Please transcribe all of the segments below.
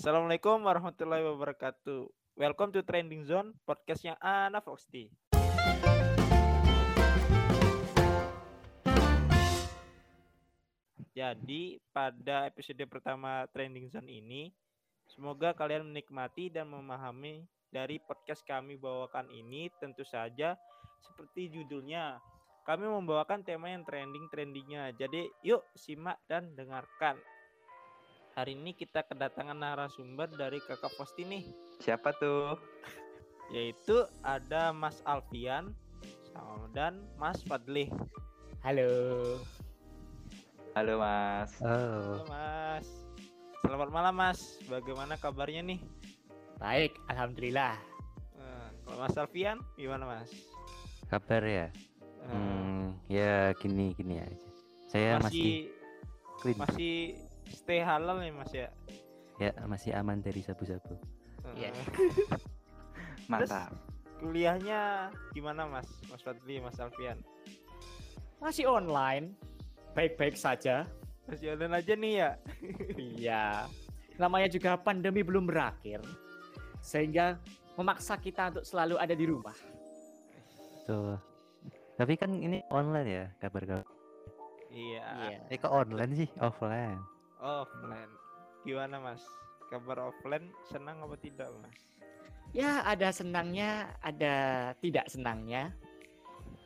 Assalamualaikum warahmatullahi wabarakatuh. Welcome to Trending Zone, podcastnya Ana Foxty. Jadi pada episode pertama Trending Zone ini, semoga kalian menikmati dan memahami dari podcast kami bawakan ini tentu saja seperti judulnya kami membawakan tema yang trending-trendingnya. Jadi yuk simak dan dengarkan. Hari ini kita kedatangan narasumber dari kakak Posti nih. Siapa tuh? Yaitu ada Mas Alfian dan Mas Fadli. Halo. Halo Mas. Halo Mas. Selamat malam Mas. Bagaimana kabarnya nih? Baik, alhamdulillah. Nah, kalau Mas Alfian gimana Mas? Kabar ya? Nah, Hmm, ya gini gini aja. Saya masih masih clean. masih stay halal nih Mas ya? Ya masih aman dari sabu-sabu. Iya. Eh, Mantap. Kuliahnya gimana Mas? Mas Fadli, Mas Alfian? Masih online. Baik-baik saja. Masih online aja nih ya? iya. Namanya juga pandemi belum berakhir. Sehingga memaksa kita untuk selalu ada di rumah. Tuh. Tapi kan ini online ya kabar-kabar. Iya. Iya. Eh kok online sih? Offline. Offline. Gimana Mas? Kabar offline senang apa tidak Mas? Ya, ada senangnya, ada tidak senangnya.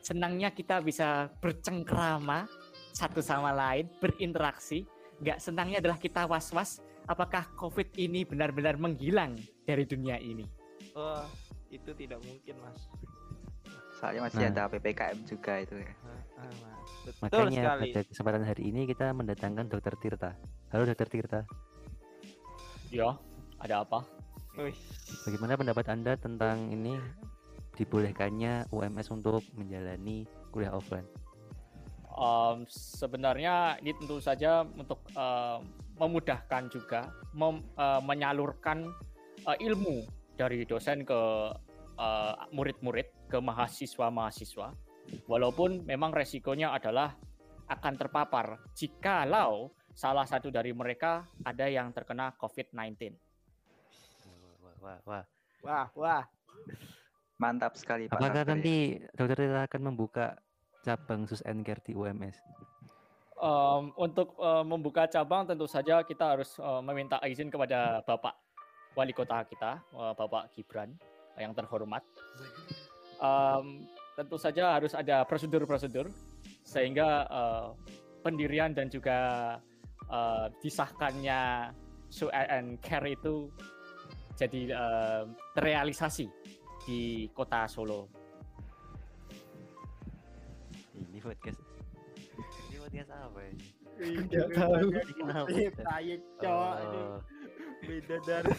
Senangnya kita bisa bercengkrama satu sama lain, berinteraksi. Nggak senangnya adalah kita was-was apakah COVID ini benar-benar menghilang dari dunia ini. Oh, itu tidak mungkin Mas. Soalnya masih Nah. ada PPKM juga itu ya. Ah, ah, mas. Betul Makanya sekali. pada kesempatan hari ini kita mendatangkan Dokter Tirta. Halo Dokter Tirta. Ya, ada apa? Bagaimana pendapat Anda tentang ini dibolehkannya UMS untuk menjalani kuliah offline? Um, sebenarnya ini tentu saja untuk um, memudahkan juga mem- uh, menyalurkan uh, ilmu dari dosen ke uh, murid-murid ke mahasiswa-mahasiswa walaupun memang resikonya adalah akan terpapar jikalau salah satu dari mereka ada yang terkena COVID-19. Wah, wah, wah. wah, wah. Mantap sekali Pak. Apakah nanti Dokter Tirta akan membuka cabang sus and care di UMS? Um, untuk uh, membuka cabang tentu saja kita harus uh, meminta izin kepada Bapak Wali Kota kita, uh, Bapak Gibran yang terhormat. Um, tentu saja harus ada prosedur-prosedur sehingga uh, pendirian dan juga uh, disahkannya Su and Care itu jadi uh, terrealisasi di kota Solo. Ini podcast. Ini podcast apa ya? Tidak tahu. Kenapa? Kayak cowok ini Oh, beda dari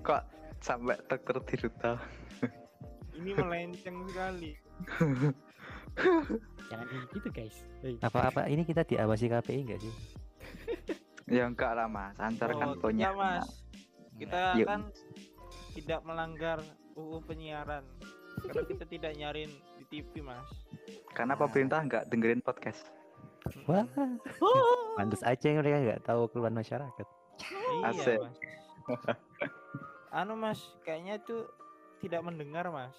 Kok sampai dokter Tirta? Ini melenceng sekali. Jangan gitu guys. apa-apa ini kita diawasi KPI enggak sih? Ya enggak lah Mas. Antar kan Oh, punya. tidak, Mas. Kita Yuk. kan tidak melanggar UU penyiaran. Karena kita tidak nyarin di TV, Mas. Karena pemerintah enggak dengerin podcast. Wah, pantas aja mereka nggak tahu keluhan masyarakat. Iya, Asik. Mas. Anu, Mas, kayaknya itu tidak mendengar, Mas.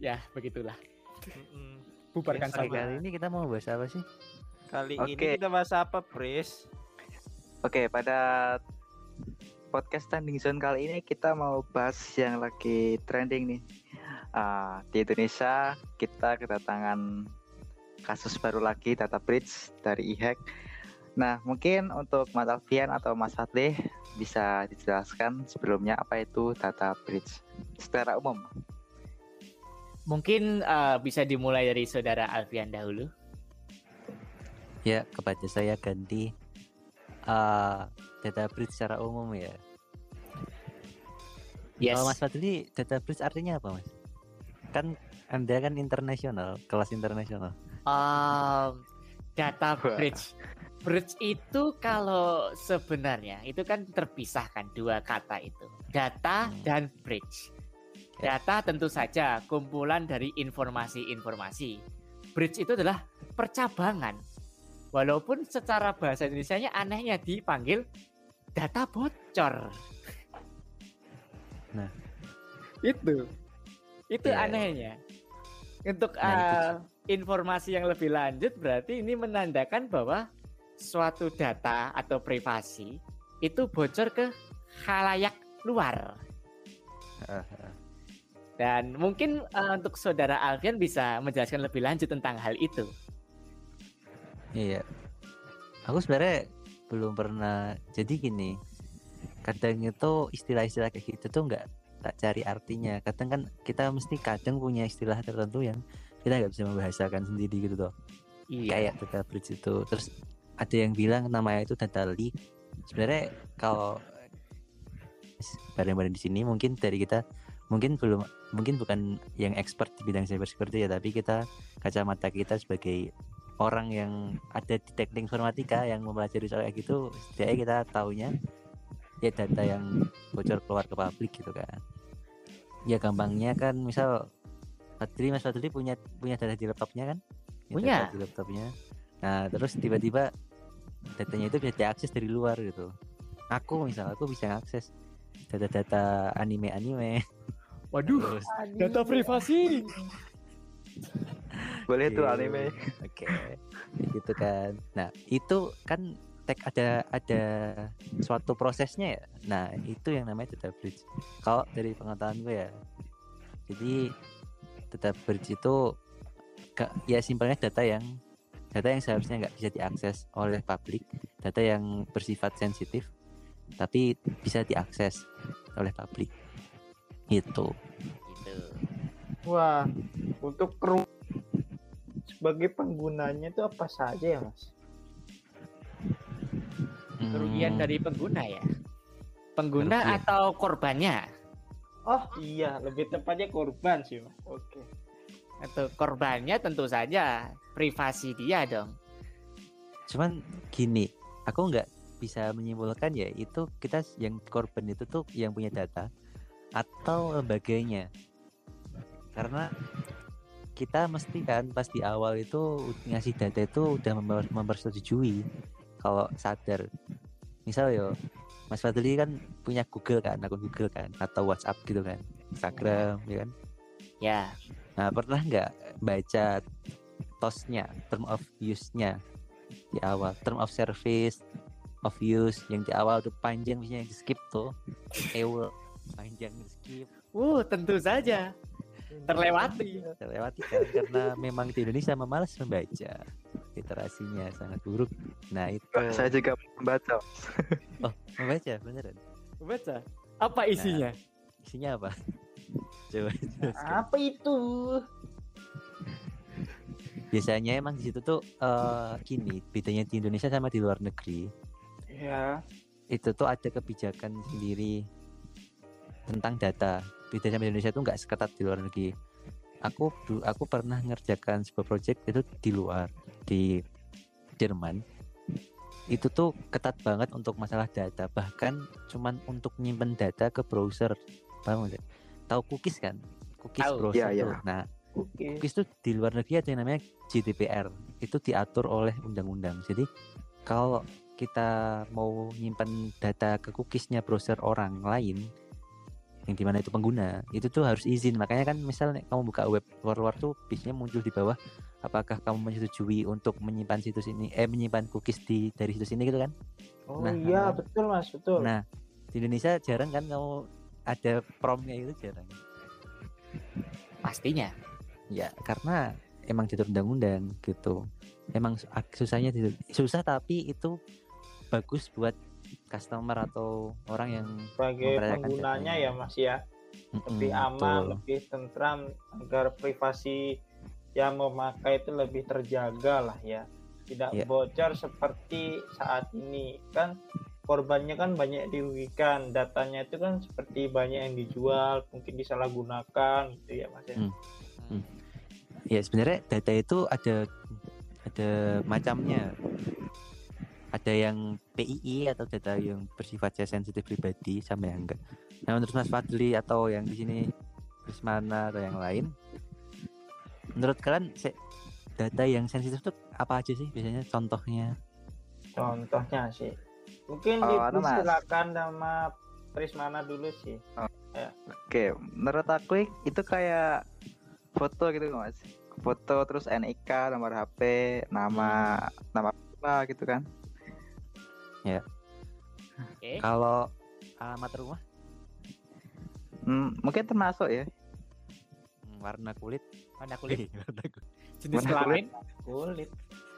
Ya, begitulah. Mm-mm. Bubarkan saja. kali ini kita mau bahas apa sih? Kali ini Oke. kita bahas apa, Pris? Oke, pada podcast Standing Zone kali ini kita mau bahas yang lagi trending nih. Ah, di Indonesia kita kedatangan kasus baru lagi data breach dari IHAC. Nah, mungkin untuk Mas Alfian atau Mas Fadli bisa dijelaskan sebelumnya apa itu data breach secara umum. Mungkin uh, bisa dimulai dari saudara Alfian dahulu. Ya, kepada saya ganti eh data breach secara umum ya. Yes. Kalau Mas Fadli, data breach artinya apa, Mas? Kan Anda kan internasional, kelas internasional. Um, data Wah. bridge. Itu kalau sebenarnya itu kan terpisahkan dua kata itu. Data Hmm. dan bridge. Data tentu saja kumpulan dari informasi-informasi. Bridge itu adalah percabangan Walaupun secara bahasa Indonesia-nya anehnya dipanggil data bocor. Nah. itu. Itu iya. anehnya. Untuk Nah, itu uh, informasi yang lebih lanjut berarti ini menandakan bahwa suatu data atau privasi itu bocor ke khalayak luar. Dan mungkin uh, untuk saudara Alfian bisa menjelaskan lebih lanjut tentang hal itu. Iya. Aku sebenarnya belum pernah jadi gini. Kadang itu istilah-istilah kayak gitu tuh nggak tak cari artinya. Kadang kan kita mesti kadang punya istilah tertentu yang kita nggak bisa membahasakan sendiri gitu loh. Iya. Kayak data bridge itu. Terus ada yang bilang namanya itu data leak. Sebenarnya kalau bareng-bareng di sini mungkin dari kita mungkin belum mungkin bukan yang expert di bidang cyber security ya tapi kita kacamata kita sebagai orang yang ada di teknik informatika yang mempelajari soal kayak gitu setidaknya kita taunya ya data yang bocor keluar ke publik gitu kan ya gampangnya kan misal Fadli Mas Fadli punya punya data di laptopnya kan Ya, Punya. data di laptopnya nah terus tiba-tiba datanya itu bisa diakses dari luar gitu aku misal aku bisa akses data-data anime-anime Waduh, terus data privasi. Boleh tuh Gitu. anime. Oke, kayak gitu kan. Nah itu kan tag ada ada suatu prosesnya ya. Nah itu yang namanya data bridge. Kalau dari pengetahuan gue ya, jadi data bridge itu ya simpelnya data yang data yang seharusnya nggak bisa diakses oleh publik, data yang bersifat sensitif, tapi bisa diakses oleh publik. Itu. Gitu. Wah, untuk kru sebagai penggunanya itu apa saja ya, Mas? Kerugian Hmm, dari pengguna ya. Pengguna Kerugian. atau korbannya? Oh iya, lebih tepatnya korban sih, Mas. Oke. Atau korbannya tentu saja privasi dia dong. cuman gini aku nggak bisa menyimpulkan ya itu kita yang korban itu tuh yang punya data atau lembaganya. Karena kita mesti kan pas di awal itu ngasih data itu udah memper- mempersetujui kalau sadar. Misal yo Mas Fadli kan punya Google kan akun Google kan atau WhatsApp gitu kan Instagram ya kan? Ya, Nah, pernah nggak baca TOS-nya, term of use-nya di awal, term of service of use yang di awal tuh panjang misalnya yang di skip tuh, ewe panjang di skip uh tentu saja terlewati. terlewati kan karena memang di Indonesia memalas membaca literasinya sangat buruk. Nah itu Saya juga membaca. membaca beneran. Baca. Apa isinya? Isinya apa? Coba. Apa itu? Biasanya emang di situ tuh eh gini, bedanya di Indonesia sama di luar negeri. Ya, itu tuh ada kebijakan sendiri tentang data. Beda sama Indonesia tuh nggak seketat di luar negeri. Aku aku pernah ngerjakan sebuah project itu di luar di Jerman. Itu tuh ketat banget untuk masalah data. Bahkan cuman untuk nyimpen data ke browser. Paham? Tahu cookies kan? Cookies Tahu. browser Iya, iya. tuh. Nah, oke. cookies itu di luar negeri ada yang namanya GDPR itu diatur oleh undang-undang jadi kalau kita mau nyimpan data ke cookiesnya browser orang lain yang di mana itu pengguna itu tuh harus izin makanya kan misalnya kamu buka web luar-luar tuh biasanya muncul di bawah apakah kamu menyetujui untuk menyimpan situs ini eh menyimpan cookies di dari situs ini gitu kan Oh Nah, iya, nah. betul Mas, betul. nah di Indonesia jarang kan kamu ada promnya itu jarang Pastinya. Ya karena emang diatur undang-undang gitu. Emang susahnya di- susah tapi itu bagus buat customer atau orang yang Sebagai penggunanya datanya. ya, Mas ya. Lebih Mm-mm, aman, betul. lebih tentram agar privasi yang memakai itu lebih terjaga lah ya. Tidak Iya. bocor seperti saat ini kan korbannya kan banyak dirugikan datanya itu kan seperti banyak yang dijual mungkin disalahgunakan gitu ya mas ya Hmm. Ya sebenarnya data itu ada ada macamnya. Ada yang PII atau data yang bersifat sensitif pribadi sama yang enggak. Nah menurut Mas Fadli atau yang di sini Prismana atau yang lain, menurut kalian data yang sensitif tuh apa aja sih biasanya contohnya? Contohnya sih. Mungkin Oh, anu, Mas. dipersilakan sama Prismana dulu sih. Oke, menurut aku itu kayak foto gitu mas. Foto terus NIK, nomor HP, nama nama apa gitu kan. Oke. Kalau alamat rumah, Hmm, mungkin termasuk ya. Hmm, warna kulit, Warna kulit, warna kulit. jenis warna kelamin. Kulit.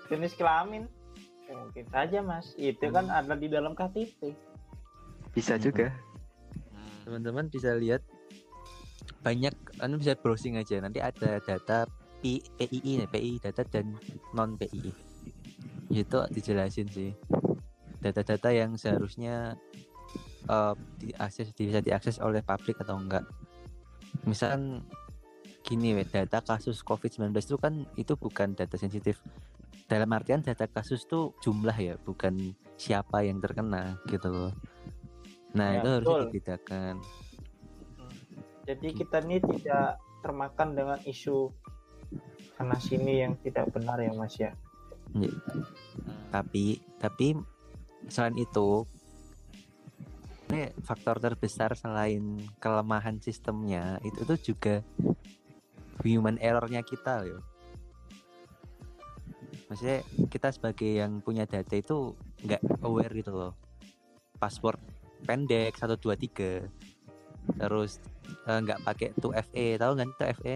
Jenis kelamin. Ya, mungkin saja mas. Itu kan ada di dalam KTP. Bisa Hmm. juga. teman-teman bisa lihat banyak anu bisa browsing aja nanti ada data P, PII nih, PII data dan non PII itu dijelasin sih data-data yang seharusnya eh, diakses bisa diakses oleh publik atau enggak misalkan gini data kasus COVID-19 itu kan itu bukan data sensitif dalam artian data kasus tuh jumlah ya bukan siapa yang terkena gitu loh nah Ya, itu betul. dibedakan Jadi Gitu. kita ini tidak termakan dengan isu sana sini yang tidak benar ya mas ya. tapi tapi selain itu ini faktor terbesar selain kelemahan sistemnya itu tuh juga human errornya kita loh maksudnya kita sebagai yang punya data itu nggak aware gitu loh. Password pendek 123 terus eh, nggak pakai 2FA tahu nggak 2FA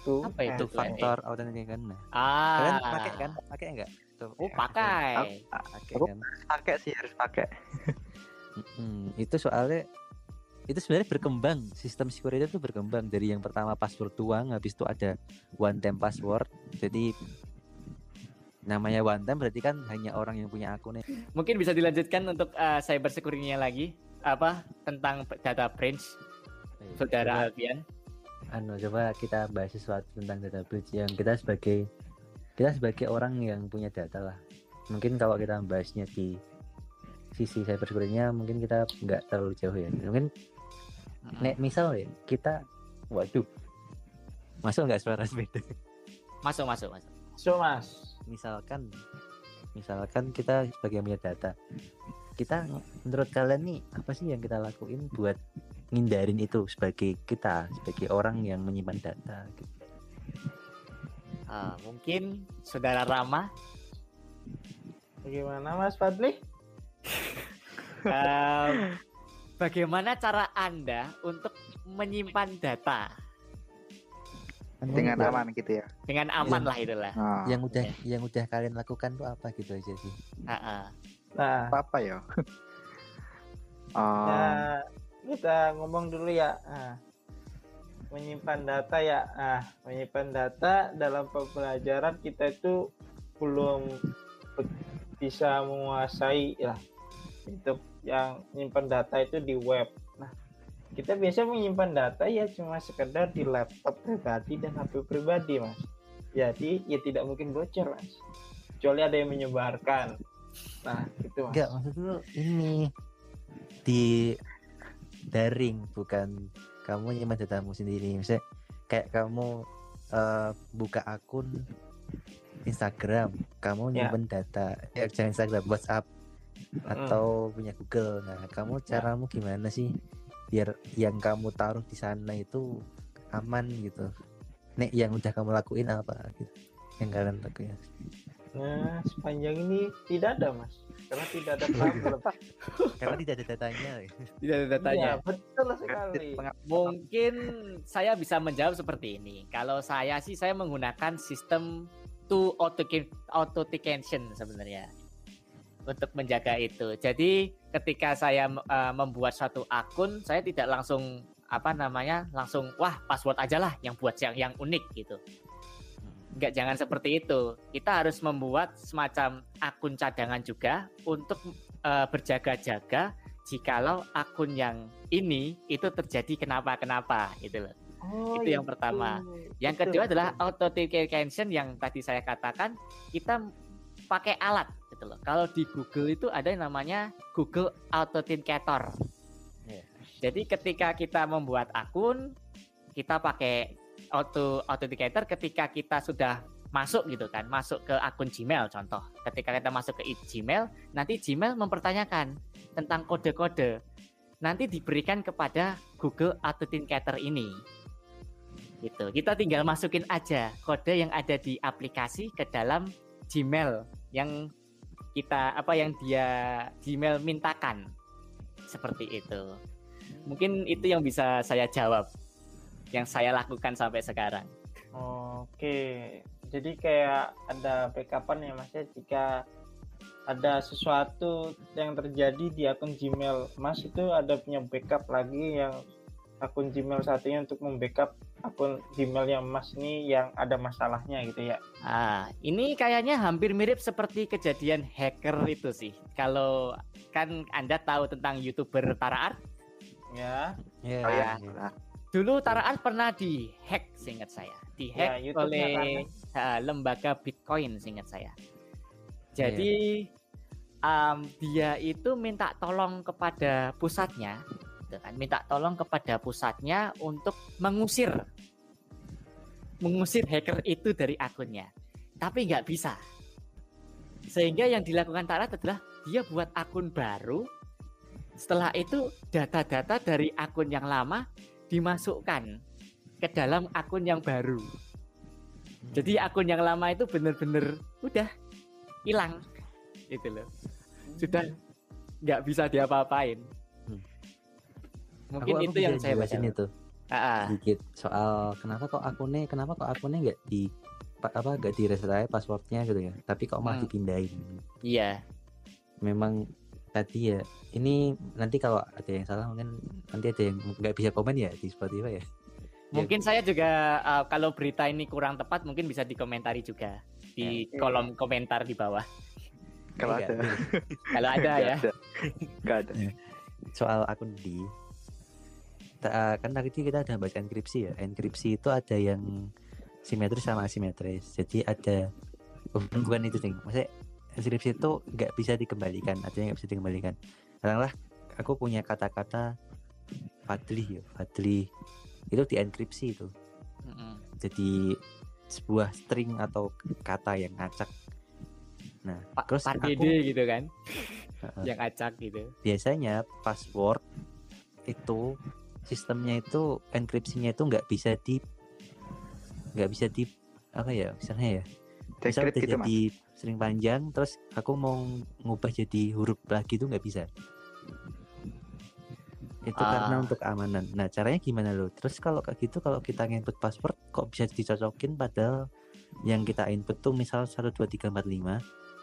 Tuh, Apa itu? itu FA? faktor authentication. Nah Ah. kalian pakai kan? Pakai nggak? Tuh, Oh, pakai. pakai kan? Pakai sih harus pakai. Mm, itu soalnya itu sebenarnya berkembang. Sistem security itu berkembang. Dari yang pertama password doang habis itu ada one time password. Jadi namanya one time berarti kan hanya orang yang punya akunnya Mungkin bisa dilanjutkan untuk eh, cyber security-nya lagi. Apa tentang data breach saudara Alfian. anu coba kita bahas sesuatu tentang data breach yang kita sebagai kita sebagai orang yang punya data lah. Mungkin kalau kita bahasnya di sisi cyber security-nya mungkin kita nggak terlalu jauh ya. Mungkin nek misal ya kita waduh. Masuk nggak suara sepeda? Masuk masuk masuk. So mas, misalkan misalkan kita sebagai punya data kita menurut kalian nih apa sih yang kita lakuin buat ngindarin itu sebagai kita sebagai orang yang menyimpan data gitu. Ah, mungkin saudara Rama bagaimana mas Fadli? Em, bagaimana cara Anda untuk menyimpan data Dengan aman gitu ya. dengan aman lah itulah. Oh, yang udah yang udah kalian lakukan tuh apa gitu aja sih Ah, ah. Nah, apa apa ya? Oh, ya, kita ngomong dulu ya. Ah, menyimpan data ya. Ah, menyimpan data dalam pembelajaran kita itu belum be- bisa menguasai lah untuk yang menyimpan data itu di web. Kita biasa menyimpan data ya cuma sekedar di laptop pribadi dan HP pribadi, Mas. Jadi ya tidak mungkin bocor, Mas. Kecuali ada yang menyebarkan. Nah, itu Mas. enggak maksud lu ini di daring bukan kamu nyimpan datamu sendiri misalnya kayak kamu eh, buka akun Instagram kamu Ya. nyimpen data ya jangan Instagram WhatsApp atau punya Google nah kamu Ya. caramu gimana sih biar yang kamu taruh di sana itu aman gitu nek yang udah kamu lakuin apa gitu yang kalian lakuin Nah, sepanjang ini tidak ada, Mas. Karena tidak ada problem. karena tidak ada datanya Tidak ada datanya. Iya, betul sekali. Mungkin saya bisa menjawab seperti ini. Kalau saya sih saya menggunakan sistem to authentication authentication sebenarnya untuk menjaga itu. Jadi ketika saya eh, membuat suatu akun, saya tidak langsung apa namanya langsung wah password aja lah yang buat yang yang unik gitu. Enggak jangan seperti itu. Kita harus membuat semacam akun cadangan juga untuk eh, berjaga-jaga jikalau akun yang ini itu terjadi kenapa-kenapa gitu loh. Oh, Itu yang pertama. Yang Betul, kedua adalah authentication yang tadi saya katakan kita pakai alat gitu loh. Kalau di Google itu ada yang namanya Google Authenticator. Iya. Jadi ketika kita membuat akun, kita pakai auto authenticator ketika kita sudah masuk gitu kan, masuk ke akun Gmail contoh. Ketika kita masuk ke Gmail, nanti Gmail mempertanyakan tentang kode-kode. Nanti diberikan kepada Google Authenticator ini. Gitu. Kita tinggal masukin aja kode yang ada di aplikasi ke dalam Gmail yang kita apa yang dia Gmail mintakan. Seperti itu. Mungkin itu yang bisa saya jawab. Yang saya lakukan sampai sekarang. Oke, jadi kayak ada backupan ya mas ya jika ada sesuatu yang terjadi di akun Gmail Mas itu ada punya backup lagi yang akun Gmail satunya untuk membackup akun Gmail yang Mas ini yang ada masalahnya gitu ya. Ah, ini kayaknya hampir mirip seperti kejadian hacker itu sih. Kalau kan Anda tahu tentang YouTuber Tara Art, Ya, Iya, Oh ya, iya. nah, dulu Tara Art pernah dihack seingat saya. Dihack Ya, oleh ah, lembaga Bitcoin seingat saya. Jadi am, dia itu minta tolong kepada pusatnya, gitu kan? minta tolong kepada pusatnya untuk mengusir mengusir hacker itu dari akunnya. Tapi nggak bisa. Sehingga yang dilakukan Tarat adalah dia buat akun baru. Setelah itu data-data dari akun yang lama dimasukkan ke dalam akun yang baru. Jadi akun yang lama itu bener-bener udah hilang itu loh. Sudah nggak bisa diapa-apain. Mungkin Aku- aku itu yang saya baca. itu Ah, ah. sedikit soal kenapa kok akunnya kenapa kok akunnya nggak di pa- apa nggak di reset aja passwordnya gitu ya tapi kok malah Hmm. dipindahin Iya. memang tadi ya ini nanti kalau ada yang salah mungkin nanti ada yang nggak bisa komen ya di Spotify ya Mungkin saya juga uh, kalau berita ini kurang tepat mungkin bisa dikomentari juga di Ya. kolom komentar di bawah. kalau ada. Kalau ada ya. Ada. soal akun di Ta- kan tadi kita udah bahas enkripsi ya. Enkripsi itu ada yang simetris sama asimetris. Jadi ada bukan, bukan itu sih. Maksudnya enkripsi itu nggak bisa dikembalikan. Ada yang nggak bisa dikembalikan. Katakanlah aku punya kata-kata Fadli ya Fadli itu dienkripsi itu. Jadi sebuah string atau kata yang ngacak. Nah Pak terus aku gitu kan, yang acak gitu. biasanya password itu sistemnya itu enkripsinya itu nggak bisa di nggak bisa di apa ya misalnya ya udah gitu mas. jadi sering panjang terus aku mau ngubah jadi huruf lagi itu nggak bisa. Itu karena Ah. untuk keamanan. Nah caranya gimana loh terus kalau kayak gitu kalau kita input password kok bisa dicocokin? Padahal yang kita input tuh misal 12345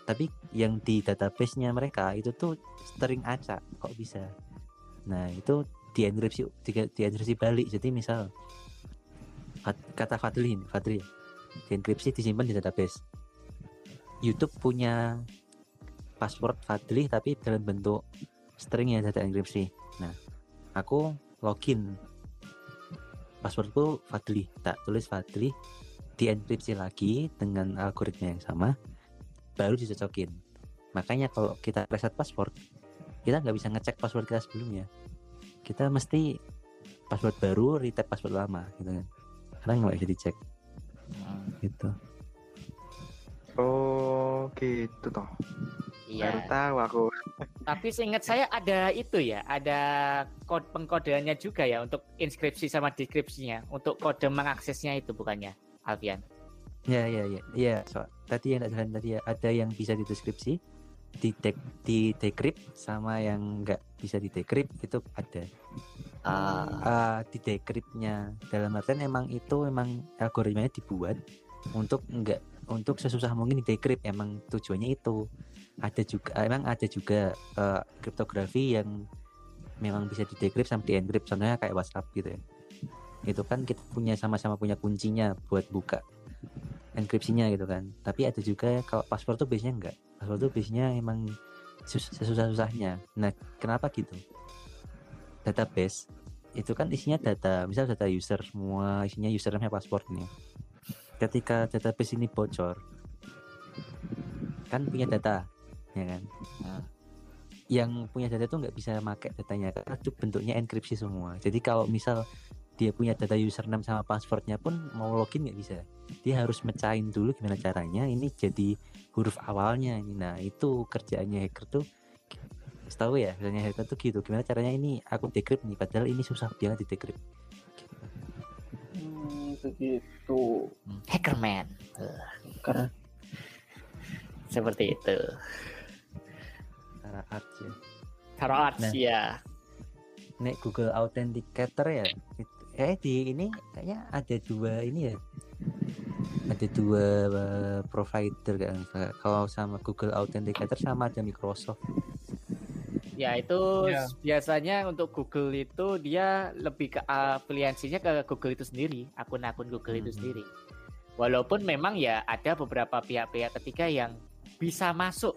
tapi yang di database-nya mereka itu tuh string acak kok bisa? Nah itu dienkripsi di, dienkripsi balik. Jadi misal kata Fadli ini Fadli dienkripsi disimpan di database. YouTube punya password Fadli tapi dalam bentuk string yang data enkripsi. Nah aku login passwordku Fadli tak tulis Fadli dienkripsi lagi dengan algoritma yang sama baru dicocokin. Makanya kalau kita reset password kita nggak bisa ngecek password kita sebelumnya kita mesti password baru retype password lama gitu kan karena nggak bisa dicek gitu Oh gitu toh. Baru Iya. tahu aku. Tapi seingat saya ada itu ya, ada kode pengkodeannya juga ya untuk inskripsi sama deskripsinya, untuk kode mengaksesnya itu bukannya, Alfian? ya ya ya ya so, tadi yang tak jalan tadi ya ada yang bisa dideskripsi di di decrypt sama yang nggak bisa di decrypt itu ada. Ah, uh, di decryptnya dalam artian emang itu emang algoritmanya dibuat untuk enggak untuk sesusah mungkin di decrypt emang tujuannya itu. Ada juga emang ada juga uh, kriptografi yang memang bisa di decrypt sama di encrypt contohnya kayak WhatsApp gitu ya. Itu kan kita punya sama-sama punya kuncinya buat buka enkripsinya gitu kan. Tapi ada juga kalau password tuh biasanya enggak password tuh biasanya emang sus- sesusah-susahnya. Nah kenapa gitu? Database itu kan isinya data. Misal data user semua isinya username password nih ketika database ini bocor kan punya data ya kan? Hmm. yang punya data itu nggak bisa pakai datanya karena itu bentuknya enkripsi semua. Jadi kalau misal dia punya data username sama passwordnya pun mau login nggak bisa dia harus mecahin dulu gimana caranya ini jadi huruf awalnya ini nah itu kerjaannya hacker tuh setahu ya misalnya hacker tuh gitu gimana caranya ini aku decrypt nih padahal ini susah banget di decrypt Hmm, begitu. Hackerman. Karena Seperti itu. cara art ya Cara arts Nah. ya. nek Google Authenticator ya it- eh di ini kayaknya ada dua ini ya ada dua eh, provider kan kalau sama Google Authenticator sama ada Microsoft Ya itu Ya. biasanya untuk Google itu dia lebih ke afiliasinya ke Google itu sendiri, akun-akun Google itu Mhm. sendiri. Walaupun memang ya ada beberapa pihak-pihak ketiga yang bisa masuk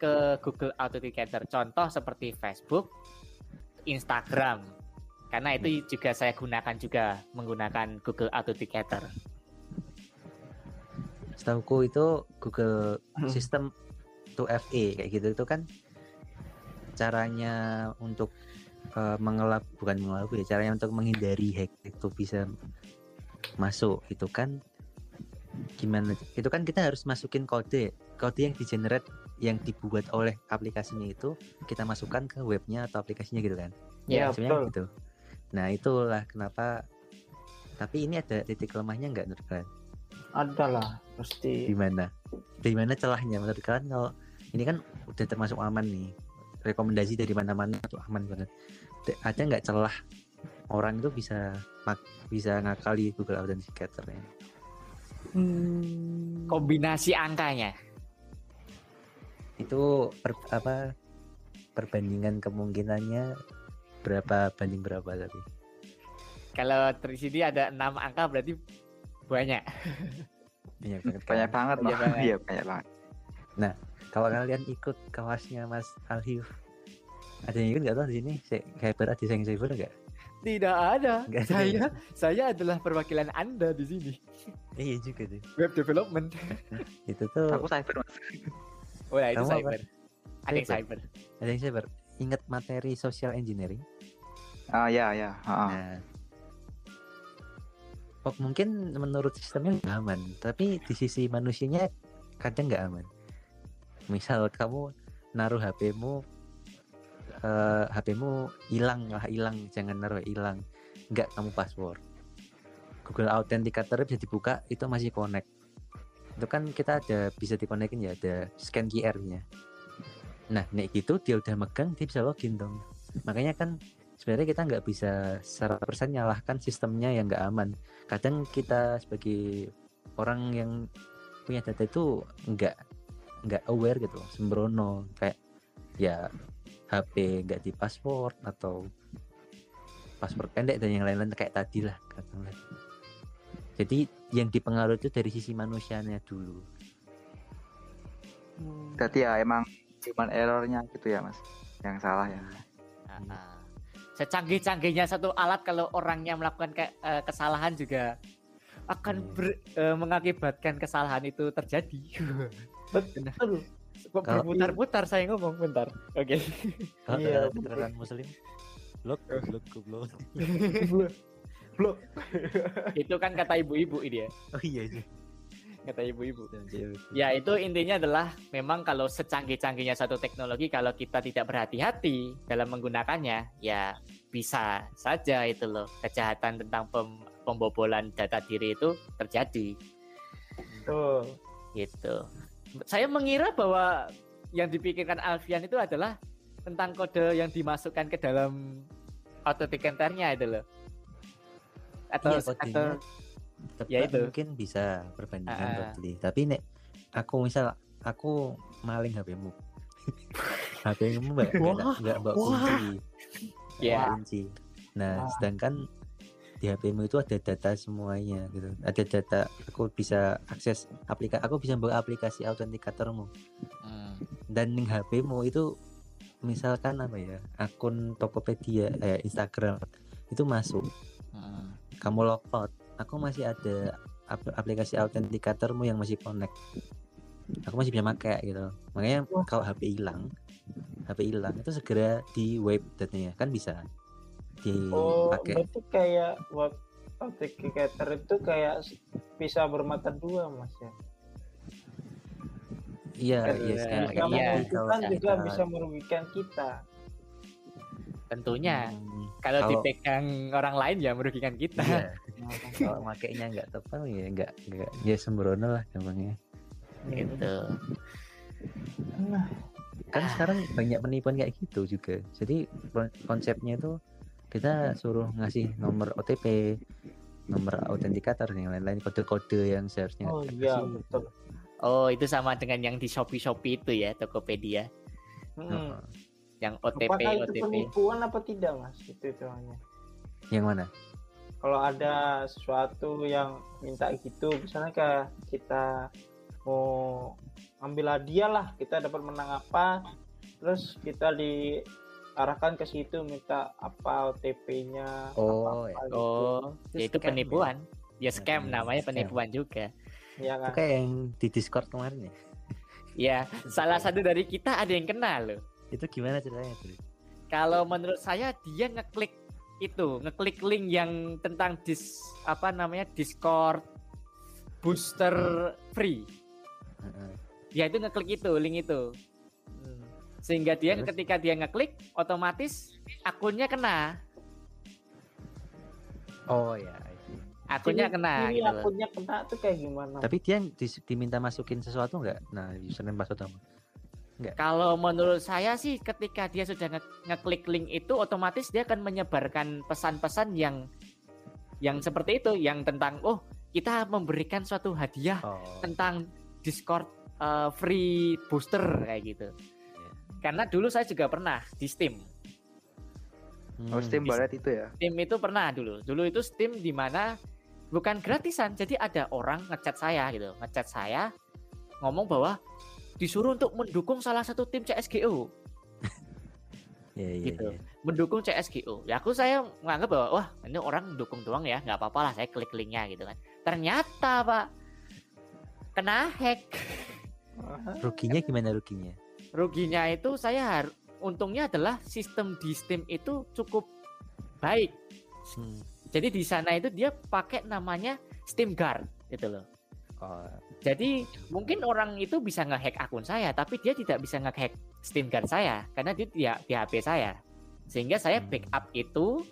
ke Google Authenticator. Contoh seperti Facebook, Instagram. Karena itu juga saya gunakan juga menggunakan Google Authenticator. setahuku itu Google Hmm. sistem 2FA kayak gitu itu kan caranya untuk eh, mengelap bukan mengelabui ya, caranya untuk menghindari hack itu bisa masuk itu kan gimana itu kan kita harus masukin kode kode yang di generate yang dibuat oleh aplikasinya itu kita masukkan ke webnya atau aplikasinya gitu kan ya Sebenarnya betul. gitu nah itulah kenapa tapi ini ada titik lemahnya nggak menurut kalian? Ada lah pasti. di mana? Di mana celahnya? Menurut kalian kalau ini kan udah termasuk aman nih. Rekomendasi dari mana-mana tuh aman banget. Ada- ada nggak celah orang itu bisa mak- bisa ngakali Google Authenticator ya? Hmm, Kombinasi angkanya. itu per, apa perbandingan kemungkinannya berapa banding berapa tadi Kalau di sini ada enam angka berarti banyak. banyak banget kan? banyak banget Banyak loh. banget. iya banyak banget kalau kalian ikut kelasnya Mas Alhif ada yang ikut nggak tahu di sini Hyper ada yang cyber nggak Tidak ada. Nggak ada saya saya adalah perwakilan Anda di sini. iya juga tuh Web development. itu tuh aku cyber mas Oh, ya itu apa? cyber. Ada yang Cyber. cyber. ada yang cyber ingat materi social engineering ah ya ya ah, ah. Nah, mungkin menurut sistemnya nggak aman, tapi di sisi manusianya kadang nggak aman. Misal kamu naruh HP-mu, eh, HP-mu hilang lah hilang, jangan naruh hilang, nggak kamu password. Google Authenticator bisa dibuka, itu masih connect. Itu kan kita ada bisa dikonekin ya, ada scan QR-nya. Nah, nek gitu dia udah megang, dia bisa login dong. Makanya kan sebenarnya kita nggak bisa 100% nyalahkan sistemnya yang nggak aman. Kadang kita sebagai orang yang punya data itu nggak nggak aware gitu sembrono. Kayak ya HP nggak di password atau password pendek dan yang lain-lain kayak tadi lah katakanlah. jadi yang dipengaruhi itu dari sisi manusianya dulu. Berarti ya emang cuman errornya gitu ya mas. Yang salah ya. Ah. Secanggih-canggihnya satu alat kalau orangnya melakukan ke- eh, kesalahan juga akan Hmm. ber- eh, mengakibatkan kesalahan itu terjadi. betul. Berputar-putar saya ngomong bentar. Oke. kalau Iya, keterangan muslim blok blok blok Blok. itu kan kata ibu-ibu ini ya. oh iya iya Kata ibu-ibu. Iya, Ya itu intinya adalah memang kalau secanggih-canggihnya satu teknologi kalau kita tidak berhati-hati dalam menggunakannya ya bisa saja itu loh kejahatan tentang pem- pembobolan data diri itu terjadi Betul. gitu. Saya mengira bahwa yang dipikirkan Alfian itu adalah tentang kode yang dimasukkan ke dalam authenticator-nya itu loh. Atau, Iya, kodenya. atau Tebak Ya itu. mungkin bisa perbandingan totally. Tapi nek aku misal aku maling HP-mu. HP-mu mbak nggak nggak mbak kunci. ya kunci. Nah, sedangkan di HP-mu itu ada data semuanya gitu. Ada data aku bisa akses aplikasi aku bisa buka aplikasi autentikatormu Hmm. dan ning HP-mu itu misalkan apa ya akun Tokopedia eh, Instagram itu masuk Hmm. kamu logout aku masih ada ap- aplikasi autentikatormu yang masih connect aku masih bisa pakai gitu makanya kalau HP hilang HP hilang itu segera di wipe datanya kan bisa Oh, dipakai. berarti kayak buat authenticator itu kayak bisa bermata dua mas ya. Iya, Kan iya sekarang bisa iya, kayak gitu. menguntungkan Kalau juga kita- bisa merugikan kita. Tentunya Hmm, kalau kalau- dipegang orang lain ya merugikan kita. Iya. Kalau makainya nggak tepat ya nggak nggak ya sembrono lah gampangnya. Gitu. Nah, Kan sekarang banyak penipuan kayak gitu juga. Jadi kon- konsepnya itu kita suruh ngasih nomor OTP, nomor autentikator yang lain-lain kode-kode yang seharusnya oh iya betul. Oh, itu sama dengan yang di Shopee-Shopee itu ya, Tokopedia. Hmm. Heeh. Yang OTP, Apakah itu OTP. penipuan apa tidak mas? Itu itu hanya. Yang mana? Kalau ada sesuatu yang minta gitu, misalnya kayak kita mau ambil hadiah lah, kita dapat menang apa, terus kita diarahkan ke situ minta apa OTP-nya, Oh, apa, gitu. Oh, Itu ya itu scam ya? penipuan. Ya Nah, scam iya, namanya scam. penipuan juga. ya Itu kan? kayak yang di Discord kemarin ya. Ya, salah satu dari kita ada yang kena loh. Itu gimana ceritanya tuh? Kalau menurut saya dia ngeklik itu, ngeklik link yang tentang dis apa namanya Discord booster free. Heeh. Ya itu ngeklik itu, link itu. Hmm. Sehingga dia Terus? ketika dia ngeklik otomatis akunnya kena. Oh ya. Akunnya kena ciri gitu akunnya kena tuh kayak gimana? Tapi dia di- diminta masukin sesuatu nggak? Nah, username password apa? Kalau menurut saya sih ketika dia sudah nge- ngeklik link itu otomatis dia akan menyebarkan pesan-pesan yang yang seperti itu yang tentang oh kita memberikan suatu hadiah Oh. tentang Discord uh, free booster kayak gitu. Iya. Karena dulu saya juga pernah di Steam. Oh, Hmm. Steam Ballet itu ya. Steam itu pernah dulu. Dulu itu Steam di mana bukan gratisan. Jadi ada orang ngechat saya gitu, ngechat saya ngomong bahwa disuruh untuk mendukung salah satu tim CSGO. Iya, iya, gitu. iya. mendukung CSGO. Ya aku saya menganggap bahwa wah ini orang dukung doang ya, nggak apa-apa lah saya klik linknya gitu kan. Ternyata pak kena hack. Ruginya gimana ruginya? Ruginya itu saya har- untungnya adalah sistem di Steam itu cukup baik. Hmm. Jadi di sana itu dia pakai namanya Steam Guard gitu loh. Oh, Jadi mungkin orang itu bisa ngehack akun saya, tapi dia tidak bisa ngehack Steam Guard saya karena dia di, di HP saya. Sehingga saya Hmm. backup itu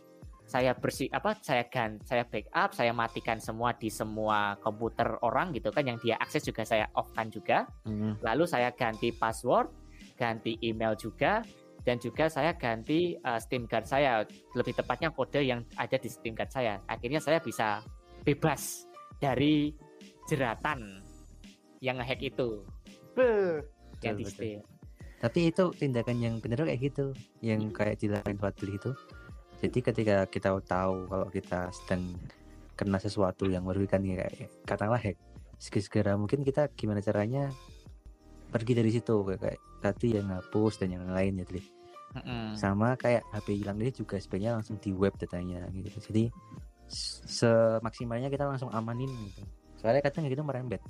saya bersih apa saya gan saya backup, saya matikan semua di semua komputer orang gitu kan yang dia akses juga saya off-kan juga. hmm. Lalu saya ganti password, ganti email juga dan juga saya ganti uh, Steam Guard saya, lebih tepatnya kode yang ada di Steam Guard saya. Akhirnya saya bisa bebas dari jeratan yang ngehack itu betul. Steam. Tapi itu tindakan yang benar kayak gitu, yang kayak dilakukan Fadli itu. Jadi ketika kita tahu kalau kita sedang kena sesuatu yang merugikan ya kayak katakanlah hack, segera mungkin kita gimana caranya pergi dari situ kayak, kayak tadi yang hapus dan yang lain ya Dli. Mm-mm. Sama kayak HP hilang ini juga sebenarnya langsung di web datanya gitu. Jadi semaksimalnya kita langsung amanin gitu. Soalnya kadang gitu merembet.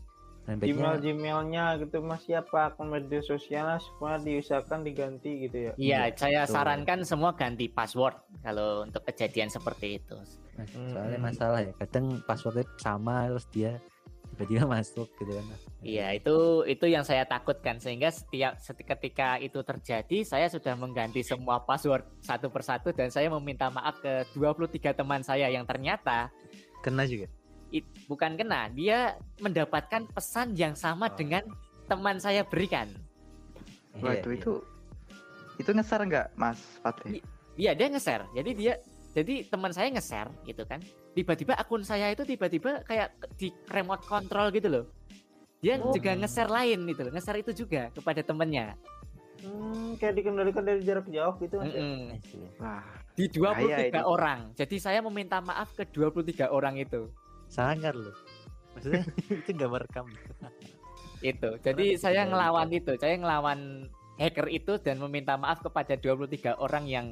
Gmail Merembetnya Gmailnya gitu mas siapa akun media sosialnya semua diusahakan diganti gitu ya. Iya, Iya, saya betul. sarankan semua ganti password kalau untuk kejadian seperti itu. soalnya Hmm. masalah ya kadang passwordnya sama terus dia tiba-tiba masuk gitu kan Iya, itu itu yang saya takutkan sehingga setiap seti- ketika itu terjadi saya sudah mengganti semua password satu persatu dan saya meminta maaf ke 23 teman saya yang ternyata kena juga it- bukan kena, dia mendapatkan pesan yang sama Oh. dengan teman saya berikan. Waduh Iya, itu itu ngeser nggak Mas Fatih? Iya, dia nge-share. Jadi dia jadi teman saya nge-share gitu kan. Tiba-tiba akun saya itu tiba-tiba kayak di remote control gitu loh. Dia Oh. juga nge-share lain gitu loh. Nge-share itu juga kepada temannya. Hmm, kayak dikendalikan dari jarak jauh gitu mas. I see. Wah, Di Bahaya 23 itu. orang. Jadi saya meminta maaf ke 23 orang itu. Sangar loh maksudnya itu nggak merekam Itu. Jadi saya ngelawan itu. Saya ngelawan hacker itu dan meminta maaf kepada 23 orang yang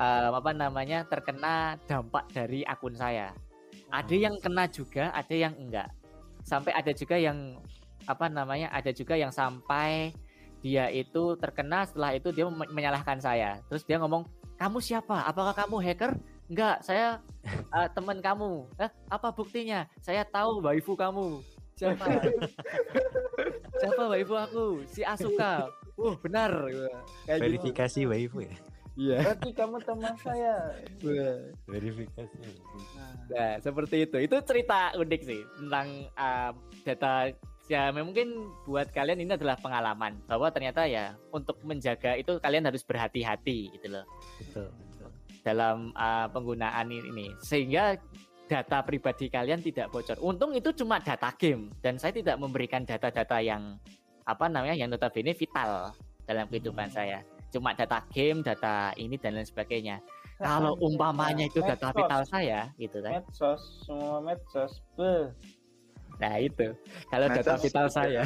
eh, apa namanya terkena dampak dari akun saya. Ada yang kena juga, ada yang enggak. Sampai ada juga yang apa namanya? Ada juga yang sampai dia itu terkena setelah itu dia men- menyalahkan saya. Terus dia ngomong, kamu siapa? Apakah kamu hacker? Enggak, saya eh, teman kamu. Eh, apa buktinya? Saya tahu waifu kamu. Siapa? siapa waifu aku? Si Asuka. Uh, benar. Kayak gitu. verifikasi waifu ya Iya. Berarti kamu teman saya. verifikasi Nah, Nah, seperti itu. Itu cerita unik sih tentang uh, data ya mungkin buat kalian ini adalah pengalaman bahwa ternyata ya untuk menjaga itu kalian harus berhati-hati gitu loh betul dalam uh, penggunaan ini sehingga data pribadi kalian tidak bocor. Untung itu cuma data game dan saya tidak memberikan data-data yang apa namanya yang notabene vital dalam kehidupan Hmm. saya. Cuma data game, data ini dan lain sebagainya. Kalau Nah, umpamanya itu data medsos, vital saya gitu kan. medsos, semua medsos. Beuh. Nah, itu. Kalau data vital saya.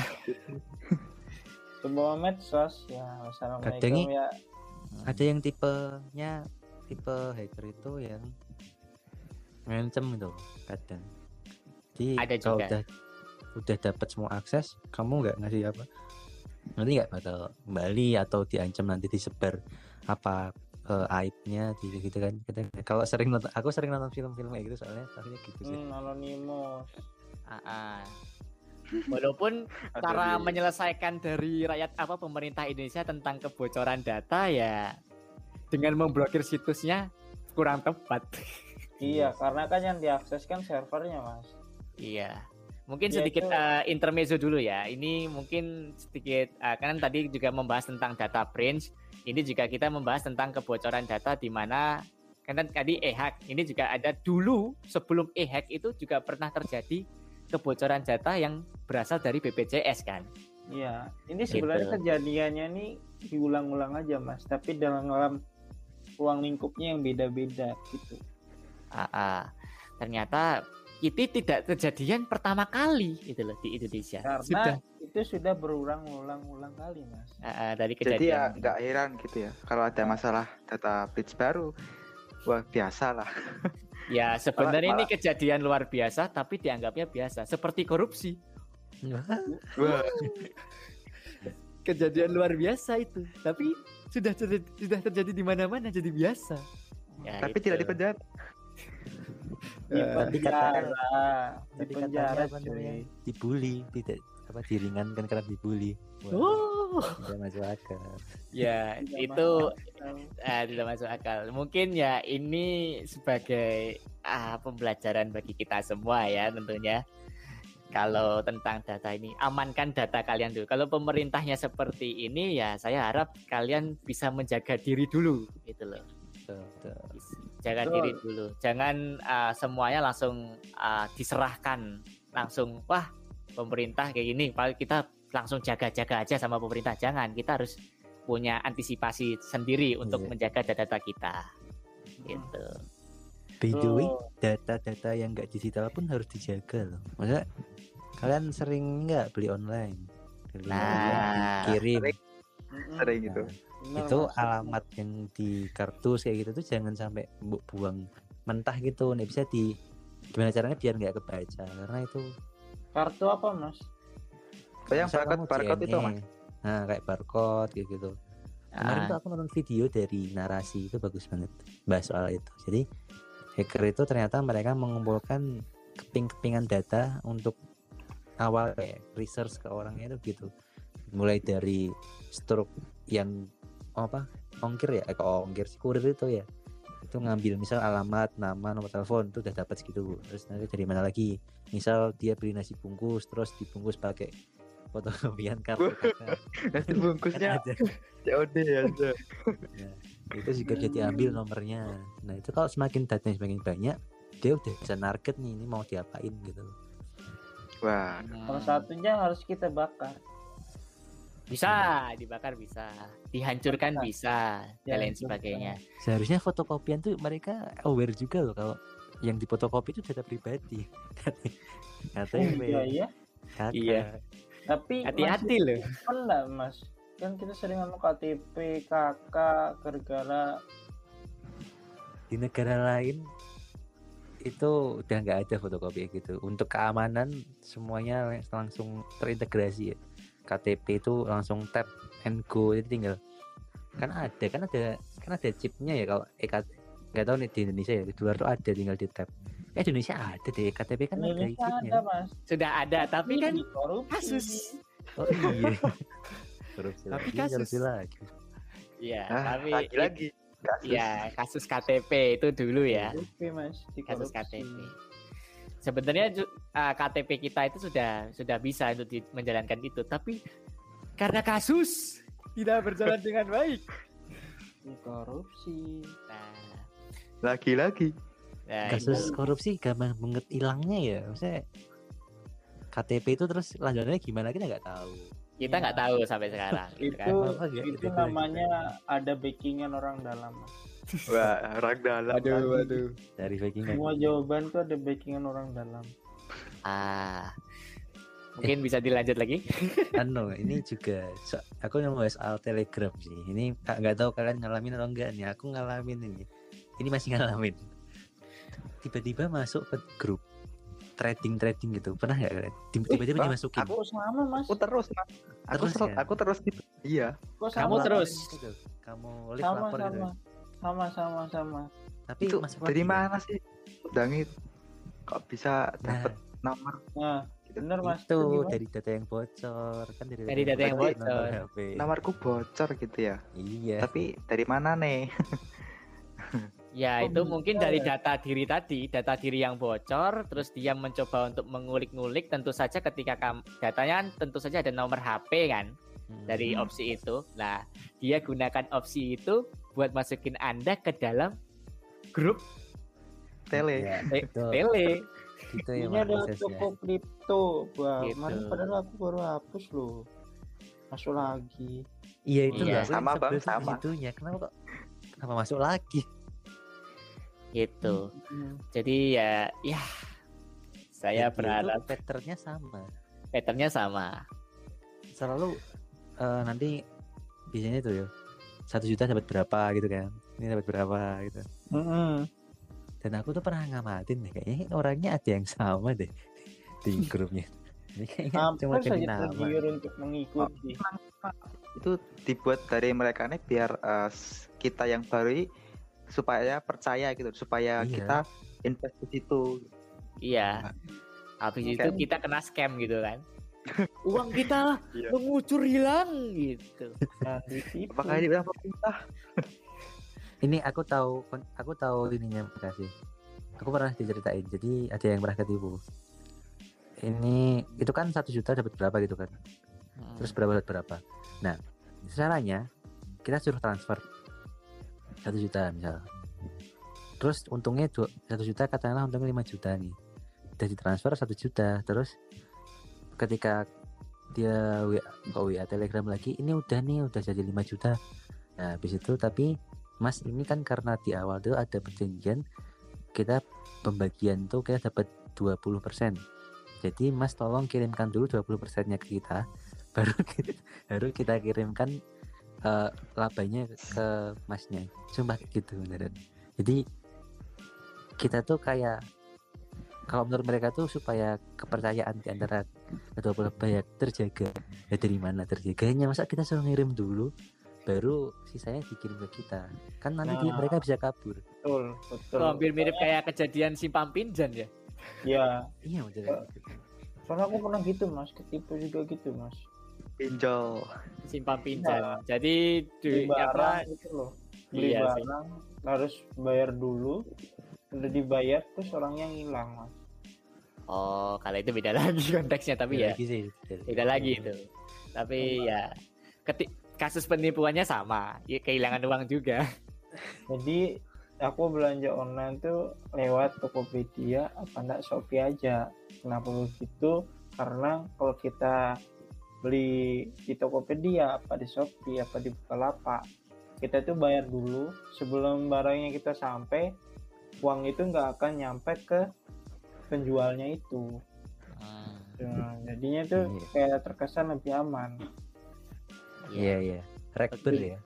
semua medsos ya assalamualaikum Kadang- ya ada yang tipenya tipe hacker itu yang ngancem loh, kadang. Jadi Ada kalau juga. udah udah dapat semua akses kamu nggak ngasih apa? Nanti nggak bakal kembali atau diancam nanti disebar apa eh, aibnya gitu, gitu kan? Kadang kalau sering nonton aku sering nonton film-film kayak gitu soalnya tahunya gitu sih. Hmm, anonimus Ah, ah. Walaupun cara menyelesaikan dari rakyat apa pemerintah Indonesia tentang kebocoran data ya dengan memblokir situsnya kurang tepat. iya karena kan yang diakses kan servernya mas Iya. Mungkin Ya, sedikit itu- eh, intermezzo dulu ya. Ini mungkin sedikit eh, kan tadi juga membahas tentang data breach. Ini juga kita membahas tentang kebocoran data di mana kan tadi e-hack. Ini juga ada dulu sebelum e-hack itu juga pernah terjadi kebocoran data yang berasal dari BPJS kan. iya ini sebenarnya Gitu. kejadiannya nih diulang-ulang aja mas tapi dalam ruang lingkupnya yang beda-beda gitu Ah, ah. ternyata itu tidak kejadian pertama kali itu loh di Indonesia. karena Sudah itu sudah berulang-ulang-ulang kali mas ah, ah, dari Jadi ya kejadian. nggak heran gitu ya kalau ada masalah data breach baru. Wah biasa lah. Ya sebenarnya ini malah- kejadian luar biasa tapi dianggapnya biasa seperti korupsi. Wah, Kejadian luar biasa itu. Tapi sudah terjadi, sudah terjadi di mana-mana jadi biasa. Ya, tapi itu. tidak dipenjara. di Eh, penjara di Tadi penjara dibully tidak apa diringankan karena dibully Wah, Oh, tidak masuk akal ya Tidak itu masuk eh, tidak masuk akal. Mungkin ya ini sebagai ah, pembelajaran bagi kita semua ya tentunya. Kalau tentang data ini, amankan data kalian dulu. Kalau pemerintahnya seperti ini ya saya harap kalian bisa menjaga diri dulu gitu loh. Jaga Betul. diri dulu. Jangan ah, semuanya langsung ah, diserahkan langsung wah pemerintah kayak gini, paling kita langsung jaga-jaga aja sama pemerintah. Jangan, kita harus punya antisipasi sendiri untuk Iya. menjaga data kita. Gitu. by the way data-data yang nggak digital pun harus dijaga loh maksudnya kalian sering nggak beli online? Beli Nah, online, kirim sering. Mm-mm. Sering gitu. Bener, itu alamat yang di kartu kayak gitu tuh jangan sampai bu- buang mentah gitu. Nih bisa di gimana caranya biar nggak kebaca? Karena itu kartu apa mas? Oh, yang misal barcode kamu barcode itu JNE, mas. nah kayak barcode kayak gitu. Kemarin ah, tuh aku nonton video dari narasi itu bagus banget. Bahas soal itu. Jadi hacker itu ternyata mereka mengumpulkan keping-kepingan data untuk awal kayak research ke orangnya itu gitu mulai dari struk yang apa ongkir ya eh, ongkir si kurir itu ya itu ngambil misal alamat nama nomor telepon itu udah dapat segitu terus nanti dari mana lagi misal dia beli nasi bungkus terus dibungkus pakai fotokopian kartu kakak. Nasi Kan bungkusnya ada. COD ya. Nah, itu juga dia diambil nomornya. Nah itu kalau semakin datanya semakin banyak, dia udah bisa target nih ini mau diapain gitu. Wah, salah satunya harus kita bakar bisa dibakar bisa, dihancurkan bisa, dan lain sebagainya. Seharusnya fotokopian tuh mereka aware juga loh kalau yang difotokopi itu data pribadi. KTP, iya iya kakak. Iya. tapi Hati-hati loh. enggak mas kan kita sering ngomong KTP KK gara-gara Di negara lain itu udah nggak ada fotokopi gitu. Untuk keamanan semuanya langsung terintegrasi ya. KTP itu langsung tap and go jadi tinggal kan ada kan ada kan ada chipnya ya kalau EKT nggak tahu nih di Indonesia ya di luar tuh ada tinggal di tab eh di Indonesia ada deh KTP kan ada chipnya ada mas Sudah ada, tapi kan korupsi. kasus. oh iya korupsi Tapi lagi kasus. korupsi lagi Iya, Ah, tapi lagi-lagi kasus. Iya, kasus KTP itu dulu ya. Korupsi, mas Kasus. KTP. Sebenarnya ju- ah, KTP kita itu sudah sudah bisa untuk di- menjalankan itu, tapi karena kasus tidak berjalan dengan baik. dikorupsi Nah, Lagi-lagi. nah kasus korupsi gampang banget hilangnya ya maksudnya KTP itu terus lanjutannya gimana kita nggak tahu ini kita nggak tahu sampai sekarang. gitu kan. itu ya, itu kan. namanya ada backingan orang dalam. Wah, orang dalam. Waduh, lagi. waduh. dari backing semua jawaban tuh ada backingan orang dalam Ah, mungkin bisa dilanjut lagi. anu ini juga so- aku mau soal telegram sih ini nggak tahu kalian ngalamin atau enggak nih aku ngalamin ini ini masih ngalamin tiba-tiba masuk ke grup trading trading gitu pernah nggak tiba-tiba Bang, dimasukin aku- sama mas Aku terus, Mas. Aku Terus, sel- kan? aku terus gitu. Iya. sama Kamu terus. Gitu. kamu live sama lapor gitu sama sama sama sama tapi Itu masuk dari ya? mana sih? Udangit. Kok bisa nah dapat nomor nah gitu? bener mas itu dari data yang bocor kan dari, Dari data yang nomor bocor. HP. Nomorku bocor gitu ya. iya Tapi dari mana nih? Ya, itu mungkin dari ya? data diri tadi, data diri yang bocor, terus dia mencoba untuk mengulik-ngulik. Tentu saja ketika kam- datanya kan tentu saja ada nomor HP kan Hmm. dari opsi itu. Nah, dia gunakan opsi itu buat masukin Anda ke dalam grup Tele. Te- betul. tele. itu yang ini ada toko kripto wah Gitu. padahal aku baru hapus loh masuk lagi iya itu Iya. aku Sama, Bang, sama. segitunya. kenapa kok kenapa masuk lagi Gitu. Hmm. Jadi ya ya saya itu berharap patternnya sama patternnya sama. selalu eh, nanti biasanya tuh ya satu juta dapat berapa gitu kan ini dapat berapa gitu Mm-mm. dan aku tuh pernah ngamatin deh kayaknya orangnya ada yang sama deh di grupnya ini kayaknya cuma ganti nama untuk mengikuti Itu dibuat dari mereka nih biar eh, s- kita yang baru supaya percaya gitu, supaya Iya. kita invest di situ. Iya. Habis itu kita kena scam gitu kan. Uang kita Iya. mengucur hilang gitu. nah. Apakah ini bilang pemerintah? ini aku tahu aku tahu ininya kasih aku pernah diceritain jadi ada yang pernah ketipu ini itu kan satu juta dapat berapa gitu kan Hmm. terus berapa dapat berapa nah caranya kita suruh transfer satu juta misal. Terus untungnya satu juta katakanlah untungnya 5 juta nih udah ditransfer satu juta terus ketika dia WA, WA Telegram lagi ini udah nih udah jadi 5 juta. Nah habis itu tapi Mas ini kan karena di awal tuh ada perjanjian kita pembagian tuh kita dapat 20% jadi Mas tolong kirimkan dulu 20% nya ke kita baru kita, baru kita kirimkan eh, labanya ke Masnya. Sumpah kayak gitu beneran. Jadi kita tuh kayak kalau menurut mereka tuh supaya kepercayaan di antara kedua belah pihak terjaga. Ya dari mana terjaganya? Masa kita suruh ngirim dulu baru sisanya dikirim ke kita? Kan nanti dia- Nah. mereka bisa kabur. Betul betul. Itu hampir mirip kayak kejadian simpang pinjan ya. ya iya kayak gitu. soalnya aku pernah gitu mas ketipu juga gitu mas Pinjol. Simpang pinjan. Jadi beli di apa barang gitu loh beli Iya sih. barang harus bayar dulu udah dibayar terus orangnya ngilang mas Oh, kalau itu beda lagi konteksnya tapi Beda ya lagi sih beda. beda lagi itu. Tapi ya keti kasus penipuannya sama, ya, kehilangan uang juga. jadi aku belanja online tuh lewat Tokopedia apa enggak Shopee aja kenapa begitu karena kalau kita beli di Tokopedia apa di Shopee apa di Bukalapak. Kita tuh bayar dulu sebelum barangnya kita sampai uang itu nggak akan nyampe ke penjualnya itu. Nah, jadinya tuh Iya. kayak terkesan lebih aman. Iya iya. rekber ya?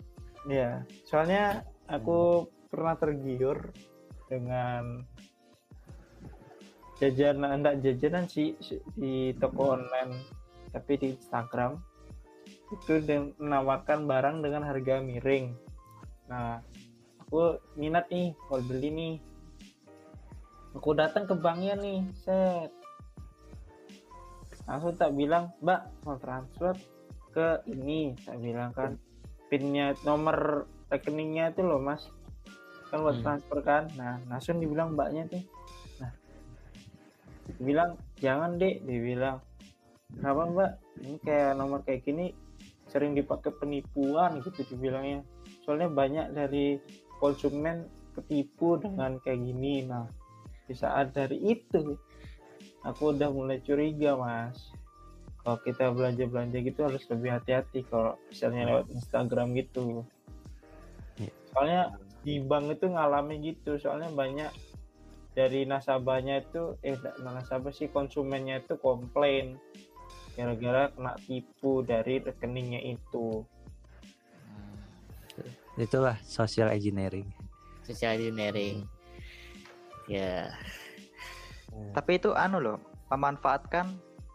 ya soalnya aku pernah tergiur dengan jajanan enggak jajanan sih si- di toko online tapi di Instagram itu menawarkan barang dengan harga miring. Nah, aku minat nih, mau beli nih. Aku datang ke banknya nih, set. Langsung tak bilang, Mbak, mau transfer ke ini. Tak bilang kan, pinnya nomor rekeningnya itu loh mas. Kan buat Hmm. transfer kan. Nah, langsung dibilang mbaknya tuh. Nah, bilang jangan dek, dia bilang. Kenapa mbak? Ini kayak nomor kayak gini sering dipakai penipuan gitu dibilangnya. Soalnya banyak dari konsumen ketipu dengan kayak gini. Nah, di saat dari itu aku udah mulai curiga mas. Kalau kita belanja-belanja gitu harus lebih hati-hati kalau misalnya lewat Instagram gitu. Iya. Soalnya di bank itu ngalami gitu. Soalnya banyak dari nasabahnya itu eh nasabah sih konsumennya itu komplain gara-gara kena tipu dari rekeningnya itu. Itulah social engineering. social engineering ya Tapi itu anu loh, memanfaatkan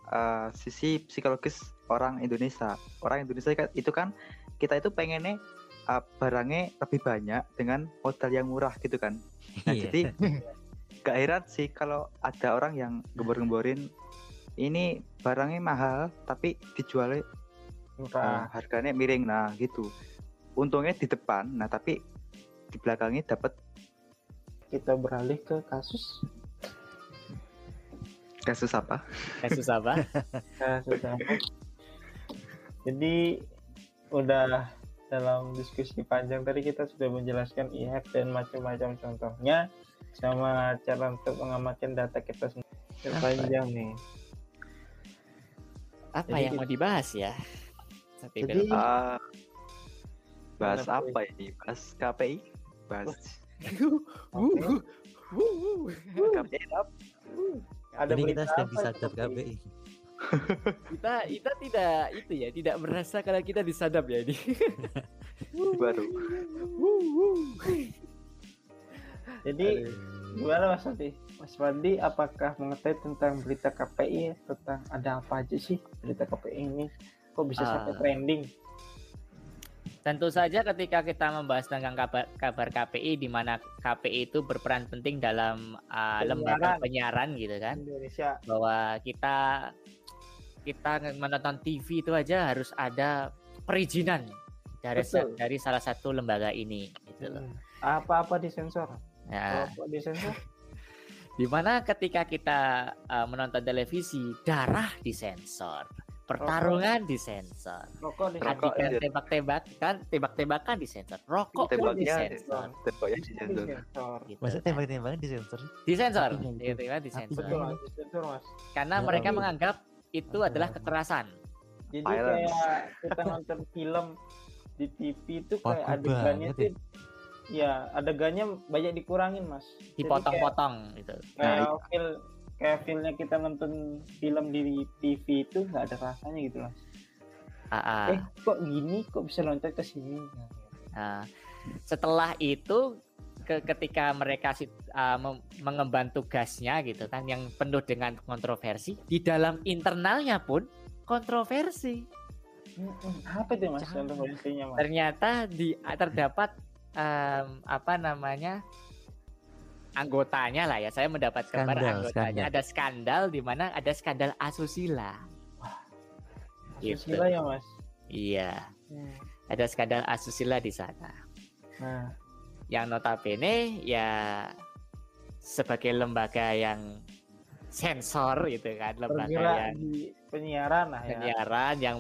eh, sisi psikologis orang Indonesia. Orang Indonesia kan itu kan kita itu pengennya eh, barangnya lebih banyak dengan modal yang murah gitu kan. Nah, Iya. jadi gak heran sih kalau ada orang yang gembor-gemborin ini barangnya mahal tapi dijualnya Murah. harganya miring nah gitu. Untungnya di depan, nah tapi di belakangnya dapat Kita beralih ke kasus kasus apa? kasus apa kasus apa? Jadi udah dalam diskusi panjang tadi kita sudah menjelaskan e-hack dan macam-macam contohnya sama cara untuk mengamankan data kita sendiri. Panjang nih. Apa Jadi yang mau dibahas ya tapi Jadi- Ah, bahas Mana apa ini? Bahas KPI? Bahas. KPI apa? Ada Ini kita apa disadap? KPI. kita kita tidak itu ya tidak merasa kalau kita disadap ya ini baru. Jadi gimana Mas Fandi? Mas Fandi apakah mengetahui tentang berita KPI tentang ada apa aja sih berita KPI ini? Kok bisa sampai Ah. trending? tentu saja ketika kita membahas tentang kabar, kabar KPI di mana KPI itu berperan penting dalam uh, lembaga penyiaran gitu kan Indonesia bahwa kita kita menonton TV itu aja harus ada perizinan dari sa- Betul. dari salah satu lembaga ini gitu loh. Hmm. apa-apa disensor. Nah, Kalau disensor di mana ketika kita uh, menonton televisi darah disensor, pertarungan disensor, rokok Rokok, adegan iya. tembak-tembakan, tembak-tembakan disensor, rokok pun disensor. tembaknya di sensor. disensor. Gitu. Masa tembak-tembakan di sensor? disensor, gitu kan, disensor. Betul, Mas, disensor Mas. Karena Ya mereka menganggap itu adalah kekerasan. Jadi Violence. kayak kita nonton film di TV itu kayak adegannya tuh ya adegannya banyak dikurangin Mas. Dipotong-potong gitu. kayak Nah, feel kayak feelnya kita nonton film di TV itu nggak ada rasanya gitu mas. Ah, ah. Eh kok gini kok bisa loncat ke sini? Nah, setelah itu ke- ketika mereka uh, mengemban tugasnya gitu kan yang penuh dengan kontroversi di dalam internalnya pun kontroversi. Apa itu mas kontroversinya mas? ternyata di terdapat em, apa namanya anggotanya lah ya saya mendapat kabar Skandal, anggotanya skandal. ada skandal di mana ada skandal asusila gitu. Susila ya mas. iya Hmm. ada skandal asusila di sana Nah yang notabene ya sebagai lembaga yang sensor gitu kan lembaga bergerak yang di penyiaran lah ya. penyiaran yang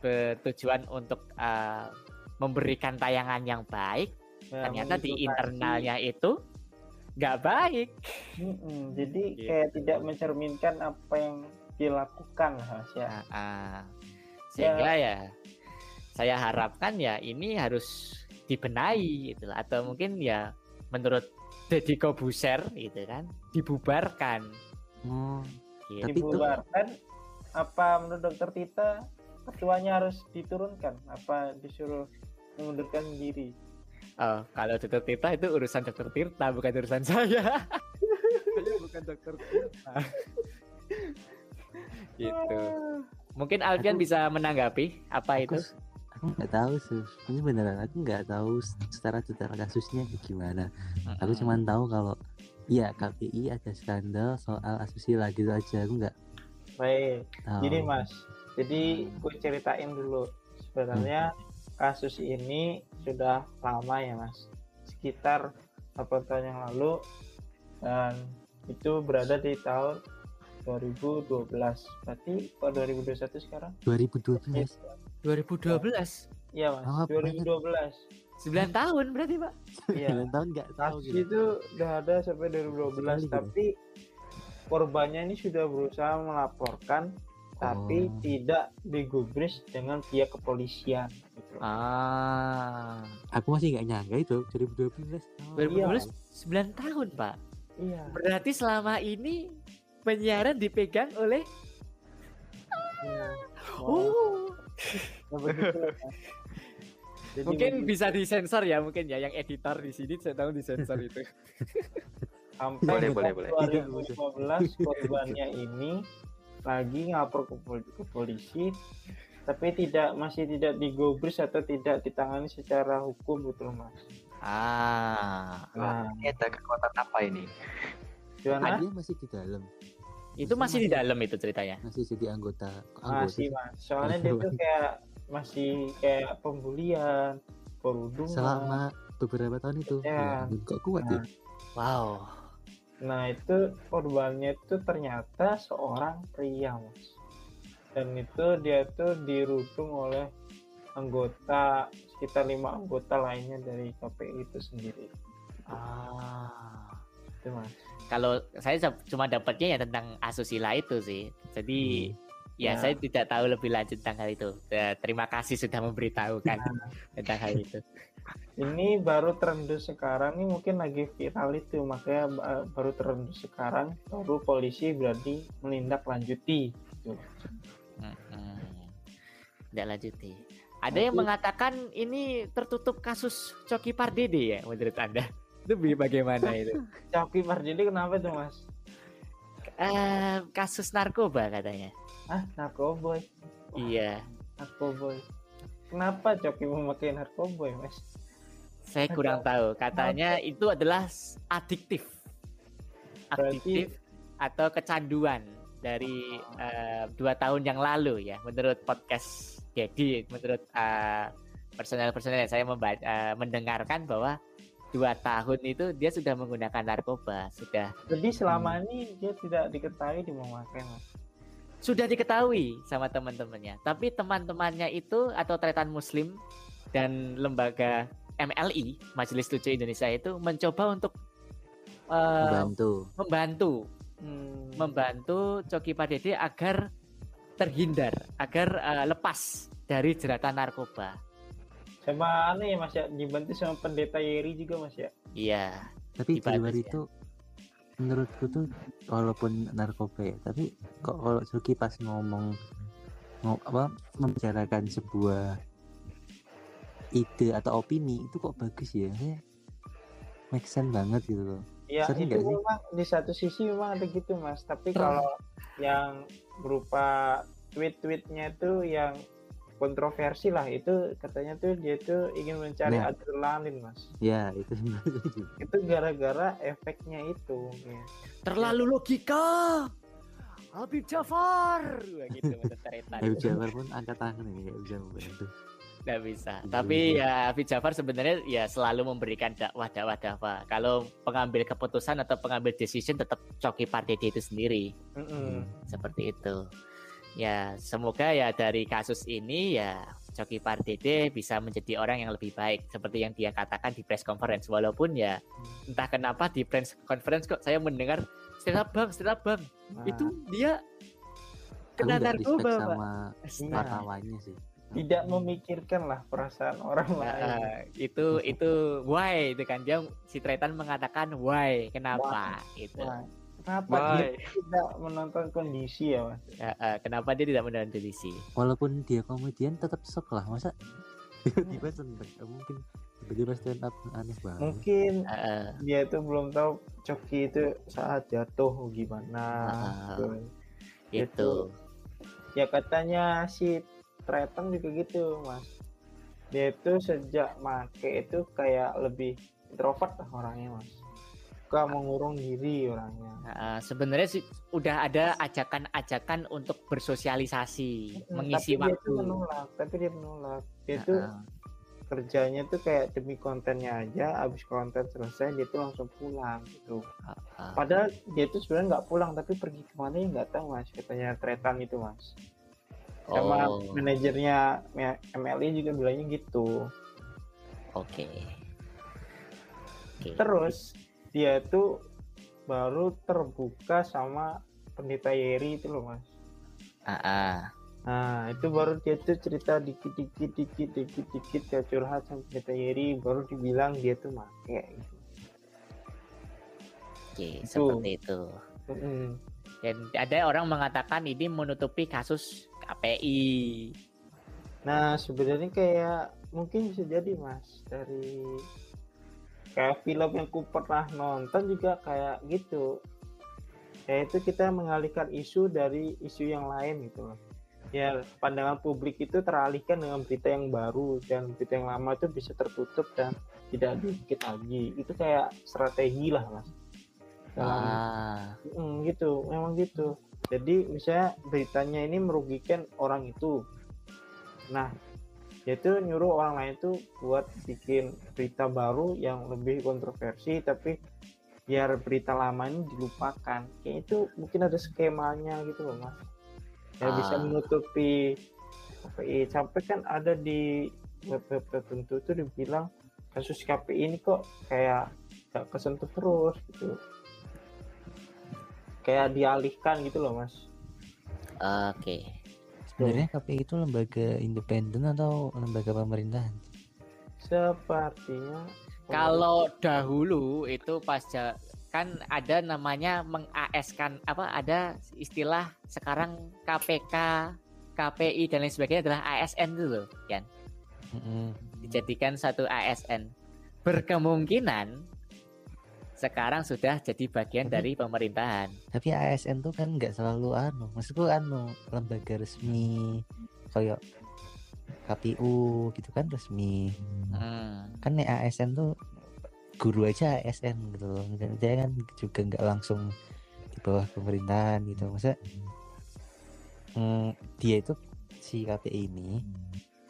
bertujuan untuk uh, memberikan tayangan yang baik Ya, ternyata di internalnya itu nggak baik Mm-mm. Jadi Gitu. kayak tidak mencerminkan apa yang dilakukan mas ya. Nah, ah. sehingga ya saya harapkan ya ini harus dibenahi gitu lah. atau mungkin ya menurut Deddy Kobuser gitu kan dibubarkan Oh, gitu. Tapi itu- Dibubarkan apa menurut dokter Tita ketuanya harus diturunkan apa disuruh mengundurkan diri? Oh, kalau dokter Tirta itu urusan dokter Tirta bukan urusan saya. saya bukan dokter Tirta. gitu. Mungkin Alfian Aku- bisa menanggapi apa aku, itu? aku nggak tahu sih ini beneran aku nggak tahu secara detail kasusnya gimana aku Mm-mm. cuma tahu kalau Iya KPI ada skandal soal asusila gitu aja aku nggak baik tahu. Gini mas, jadi gue ceritain dulu. Sebenarnya kasus ini sudah lama ya mas, sekitar 8 tahun yang lalu dan itu berada di tahun 2012. Berarti kok 2021 sekarang? 2012 2012. Iya mas, banget. 2012. 9 tahun berarti, Pak. Iya. 9 tahun nggak tahu Kasus gitu. itu udah ada sampai 2012, Sekali gitu. tapi korbannya ini sudah berusaha melaporkan, tapi Oh. tidak digubris dengan pihak kepolisian. Gitu. Ah. Aku masih nggak nyangka itu 2012. Oh, 2012 9 tahun, Pak. Iya. Berarti selama ini penyiaran dipegang oleh iya. Oh. Ya, Mas. Jadi Mungkin begitu. bisa disensor ya mungkin ya yang editor di sini saya tahu disensor itu. sampai Boleh, boleh, boleh. 2015 korbannya ini lagi ngapor ke, pol- ke polisi tapi tidak masih tidak digubris atau tidak ditangani secara hukum gitu loh mas Ah. nah Ini ada kekuatan apa ini? gimana dia masih di dalam. Itu masih di dalam itu ceritanya. Masih jadi anggota anggota. masih mas soalnya dia tuh kayak masih kayak pembulian perundungan selama beberapa tahun itu. Ya. Ya, kok kuat ya? Wow. Nah itu korbannya itu ternyata seorang pria mas dan itu dia tuh dirudung oleh anggota sekitar lima anggota lainnya dari KPI itu sendiri Ah. itu mas Kalau saya sa- cuma dapatnya ya tentang asusila itu sih. Jadi ya Ya. saya tidak tahu lebih lanjut tentang hal itu. Ya, terima kasih sudah memberitahukan tentang hal itu. ini baru terendus sekarang nih mungkin lagi viral itu makanya ba- baru terendus sekarang baru polisi berarti menindaklanjuti gitu. Mm-mm. Tidak lanjuti. Ada yang Nanti- mengatakan ini tertutup kasus Coki Pardede ya menurut Anda? Itu bagaimana itu? Coki Pardede kenapa tuh mas Eh, kasus narkoba katanya. Ah narkoboy. Iya, narkoboy. Kenapa Coki memakai narkoboy mas? Saya kurang tahu. Katanya itu adalah adiktif. Berarti- Adiktif atau kecanduan dari eh, dua tahun yang lalu ya menurut podcast jadi menurut eh, personel-personel yang saya membaca, eh, mendengarkan bahwa dua tahun itu dia sudah menggunakan narkoba sudah jadi selama ini dia tidak diketahui dia memakai mas sudah diketahui sama teman-temannya. Tapi teman-temannya itu atau tretan muslim dan lembaga MLI Majelis Lucu Indonesia itu mencoba untuk eh, Membantu. membantu. Hmm. membantu Coki Pardede agar terhindar agar eh, lepas dari jeratan narkoba. Sama aneh ya mas ya. Dibantu sama pendeta Yeri juga mas ya. Iya. Tapi di luar sih, itu menurutku tuh walaupun narkoba ya, tapi kok kalau Suki pas ngomong mau apa membicarakan sebuah ide atau opini itu kok bagus ya. Saya make sense banget gitu loh. Ya Sering itu sih? memang di satu sisi memang ada gitu mas. Tapi kalau yang berupa tweet-tweetnya itu yang kontroversi lah itu katanya tuh dia tuh ingin mencari Nah. adrenalin mas. Ya itu Itu gara-gara efeknya itu mungkin. terlalu logika Habib Jafar gitu Habib Jafar pun angkat tangan ini nggak bisa membantu. Nggak bisa. Tapi ya Habib Jafar sebenarnya ya selalu memberikan dakwah-dakwah dakwah. Kalau pengambil keputusan atau pengambil decision tetap Coki Pardede itu sendiri. Mm-mm. Seperti itu. Ya semoga ya dari kasus ini ya Coki Pardede bisa menjadi orang yang lebih baik seperti yang dia katakan di press conference walaupun ya entah kenapa di press conference kok saya mendengar setelah bang setelah bang Nah, itu dia kena narkoba Pak. sama Iya. wartawannya sih. tidak memikirkan lah perasaan orang Nah, lain. itu itu why itu kan dia si Tretan mengatakan why kenapa itu Wah, kenapa Why? dia tidak menonton kondisi ya mas? Eh, eh, kenapa dia tidak menonton kondisi Walaupun dia komedian tetap shock lah masa tiba-tiba seneng Nggak mungkin tiba-tiba stand up aneh banget. Mungkin Eh, eh, dia itu belum tahu Coki itu saat jatuh gimana. Ah, gitu. itu ya katanya si Tretong juga gitu mas dia itu sejak make itu kayak lebih introvert lah orangnya mas suka mengurung diri orangnya Nah, sebenarnya sih udah ada ajakan-ajakan untuk bersosialisasi, Hmm, mengisi tapi dia waktu. tuh menolak tapi dia menolak dia tuh Nah, kerjanya tuh kayak demi kontennya aja abis konten selesai dia tuh langsung pulang gitu ah, ah. padahal dia tuh sebenarnya nggak pulang tapi pergi ke mana ya nggak tahu mas katanya Tretan itu mas sama Oh, manajernya MLI juga bilangnya gitu oke. Oke. terus dia tuh baru terbuka sama pendeta Yeri itu loh mas Ah, ah. nah itu baru dia tuh cerita dikit dikit dikit dikit dikit kayak curhat sama pendeta Yeri baru dibilang dia tuh make gitu. Oke, Itu. seperti itu. Mm-mm. Dan ada orang mengatakan ini menutupi kasus KPI. Nah sebenarnya kayak mungkin bisa jadi mas dari kayak film yang ku pernah nonton juga kayak gitu. Yaitu kita mengalihkan isu dari isu yang lain gitu loh ya pandangan publik itu teralihkan dengan berita yang baru dan berita yang lama itu bisa tertutup dan tidak dikit lagi. Itu kayak strategi lah mas. Dalam Ah, Mm, gitu, memang gitu. Jadi misalnya beritanya ini merugikan orang itu. Nah, dia tuh nyuruh orang lain tuh buat bikin berita baru yang lebih kontroversi tapi biar berita lama ini dilupakan. Kayak itu mungkin ada skemanya gitu loh, Mas. Ya bisa Ah. menutupi KPI. Sampai kan ada di web-web tertentu tuh dibilang kasus KPI ini kok kayak gak kesentuh terus gitu kayak dialihkan gitu loh mas oke. Sebenarnya KPI itu lembaga independen atau lembaga pemerintahan? sepertinya Kalau dahulu itu pas ja- kan ada namanya meng-AS-kan apa ada istilah sekarang KPK, KPI dan lain sebagainya adalah ASN itu loh, kan. Mm-mm. Dijadikan satu ASN. Berkemungkinan sekarang sudah jadi bagian Tapi- dari pemerintahan. Tapi ASN tuh kan nggak selalu anu, maksudku anu lembaga resmi kayak KPU gitu kan resmi. Hmm. Kan nih ASN tuh guru aja ASN gitu loh. Dia kan juga nggak langsung di bawah pemerintahan gitu. Masa mm, dia itu si KPI ini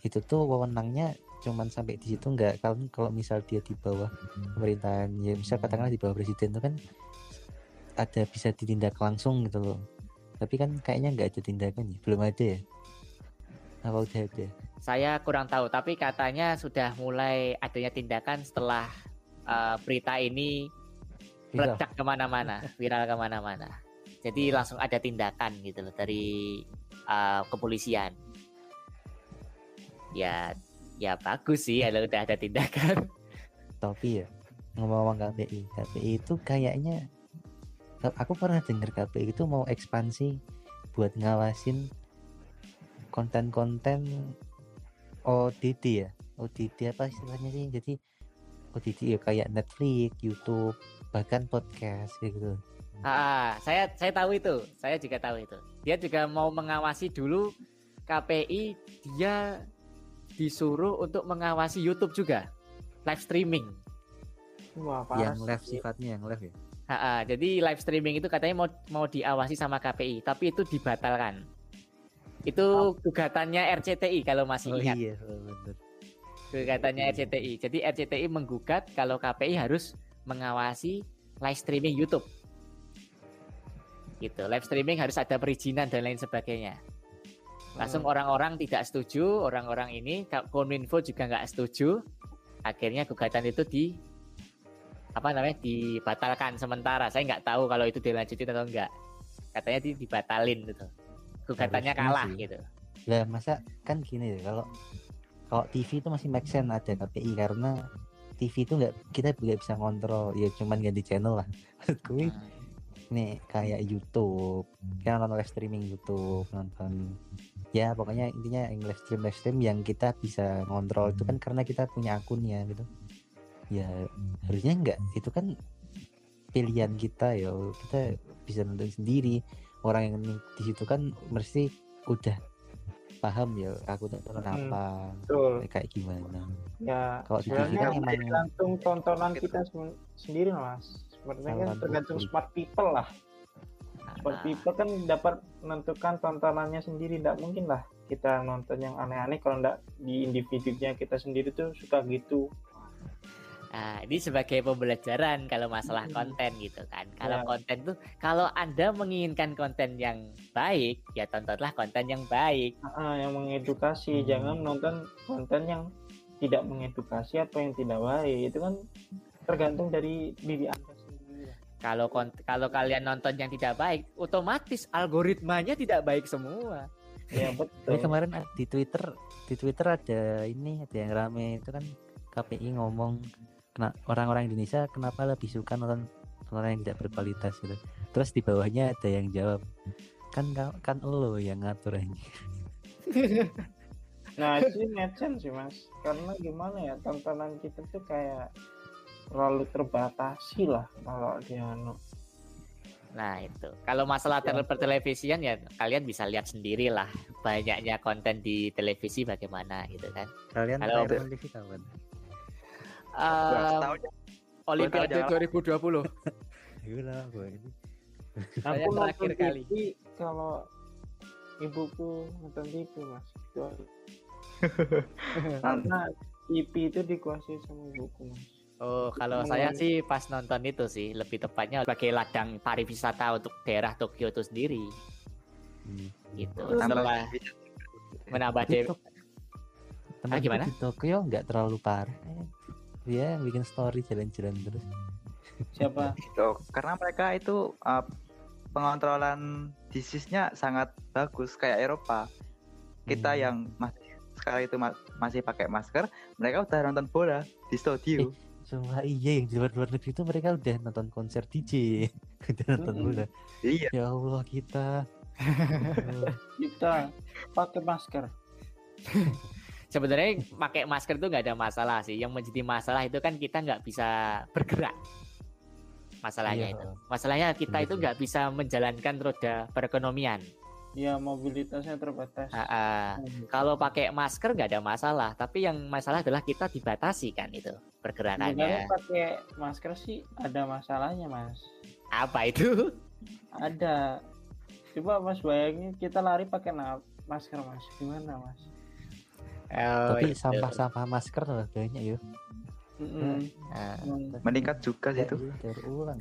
itu tuh wewenangnya cuman sampai di situ nggak kalau kalau misal dia di bawah pemerintahan ya misal katakanlah di bawah presiden itu kan ada bisa ditindak langsung gitu loh. Tapi kan kayaknya nggak ada tindakan ya belum ada ya? Apa udah ada? Saya kurang tahu, tapi katanya sudah mulai adanya tindakan setelah uh, berita ini meledak ke mana-mana, viral ke mana-mana. Jadi langsung ada tindakan gitu loh dari uh, kepolisian. Ya, ya bagus sih kalau udah ada tindakan. tapi ya ngomong-ngomong KPI KPI itu kayaknya aku pernah dengar KPI itu mau ekspansi buat ngawasin konten-konten OTT ya OTT apa istilahnya sih jadi OTT ya kayak Netflix YouTube bahkan podcast gitu Ah, saya saya tahu itu, saya juga tahu itu. Dia juga mau mengawasi dulu KPI, dia disuruh untuk mengawasi YouTube juga, live streaming. wah parah yang live sifatnya yang live ya Ha, ha, jadi live streaming itu katanya mau mau diawasi sama KPI, tapi itu dibatalkan. Itu gugatannya RCTI kalau masih ingat. iya bener Gugatannya RCTI. Jadi RCTI menggugat kalau KPI harus mengawasi live streaming YouTube. Gitu. Live streaming harus ada perizinan dan lain sebagainya. Langsung orang-orang tidak setuju, orang-orang ini Kominfo juga nggak setuju. Akhirnya gugatan itu di apa namanya dibatalkan sementara. Saya nggak tahu kalau itu dilanjutin atau enggak. Katanya di, dibatalin gitu. Gugatannya Harusnya kalah sih. gitu. lah masa kan gini deh kalau kalau TV itu masih make sense ada KPI karena TV itu nggak kita nggak bisa kontrol ya cuman ganti channel lah maksudku Hmm. nih kayak YouTube kita nonton live streaming YouTube nonton ya pokoknya intinya yang live stream live stream yang kita bisa ngontrol itu kan karena kita punya akunnya gitu. Ya harusnya enggak. Itu kan pilihan kita ya kita bisa nonton sendiri. Orang yang di situ kan mesti udah paham ya aku tonton Hmm. apa betul. kayak gimana. Ya Kalau di TV kan emang- tergantung tontonan kita sem- sendiri mas. Sebenarnya kan tergantung smart people lah smart Ah, people kan dapat menentukan tontonannya sendiri tidak mungkin lah kita nonton yang aneh-aneh kalau tidak di individunya kita sendiri tuh suka gitu Nah, ini sebagai pembelajaran kalau masalah Mm-mm. konten gitu kan. Kalau Ya. konten tuh, kalau Anda menginginkan konten yang baik, ya tontonlah konten yang baik. Ah, yang mengedukasi Hmm. jangan nonton konten yang tidak mengedukasi atau yang tidak baik itu kan tergantung dari diri anda. Kalau kont- kalau kalian nonton yang tidak baik, otomatis algoritmanya tidak baik semua. ya betul kemarin a- di Twitter di Twitter ada ini ada yang rame itu kan KPI ngomong kena orang-orang Indonesia kenapa lebih suka nonton nonton yang tidak berkualitas gitu. Terus di bawahnya ada yang jawab kan kan lo yang ngatur ini. nah make sense sih mas karena gimana ya tontonan kita tuh kayak terlalu terbatasi lah kalau dia anu. Nah itu, kalau masalah Ya. tele pertelevisian ya kalian bisa lihat sendiri lah banyaknya konten di televisi bagaimana gitu kan. Kalian Kalau- TV kapan? Eh, Setahun Olimpiade aja. 2020. Gila, gua ini. Aku terakhir TV kali. kalau ibuku nonton TV mas karena TV itu dikuasai sama ibuku mas Oh, kalau Hmm. saya sih pas nonton itu sih lebih tepatnya sebagai ladang pariwisata untuk daerah Tokyo itu sendiri Hmm. gitu. Itu Setelah menambah Tok- temanku gimana? Di Tokyo nggak terlalu parah. eh. Dia bikin story jalan-jalan terus. siapa Tuh, karena mereka itu uh, pengontrolan disease-nya sangat bagus kayak Eropa. Kita Hmm. yang masih sekali itu ma- masih pakai masker, mereka udah nonton bola di studio. Semua iya yang di luar luar negeri itu mereka udah nonton konser DJ, udah nonton Mm-mm. bola. Iya, Ya Allah kita. Kita pakai masker sebenarnya pakai masker itu nggak ada masalah sih. Yang menjadi masalah itu kan kita nggak bisa bergerak. Masalahnya Iya. itu. Masalahnya kita Bener itu sih. nggak bisa menjalankan roda perekonomian. Ya mobilitasnya terbatas Ah, ah. Kalau pakai masker nggak ada masalah, tapi yang masalah adalah kita dibatasi kan itu sebenarnya pergerakannya. pakai masker sih ada masalahnya mas Apa itu? ada coba mas bayangin kita lari pakai masker mas gimana mas Oh, Tapi itu. sampah-sampah masker lah banyak ya. Mm-mm. Ah. Emang meningkat juga sih itu. Daur ulang.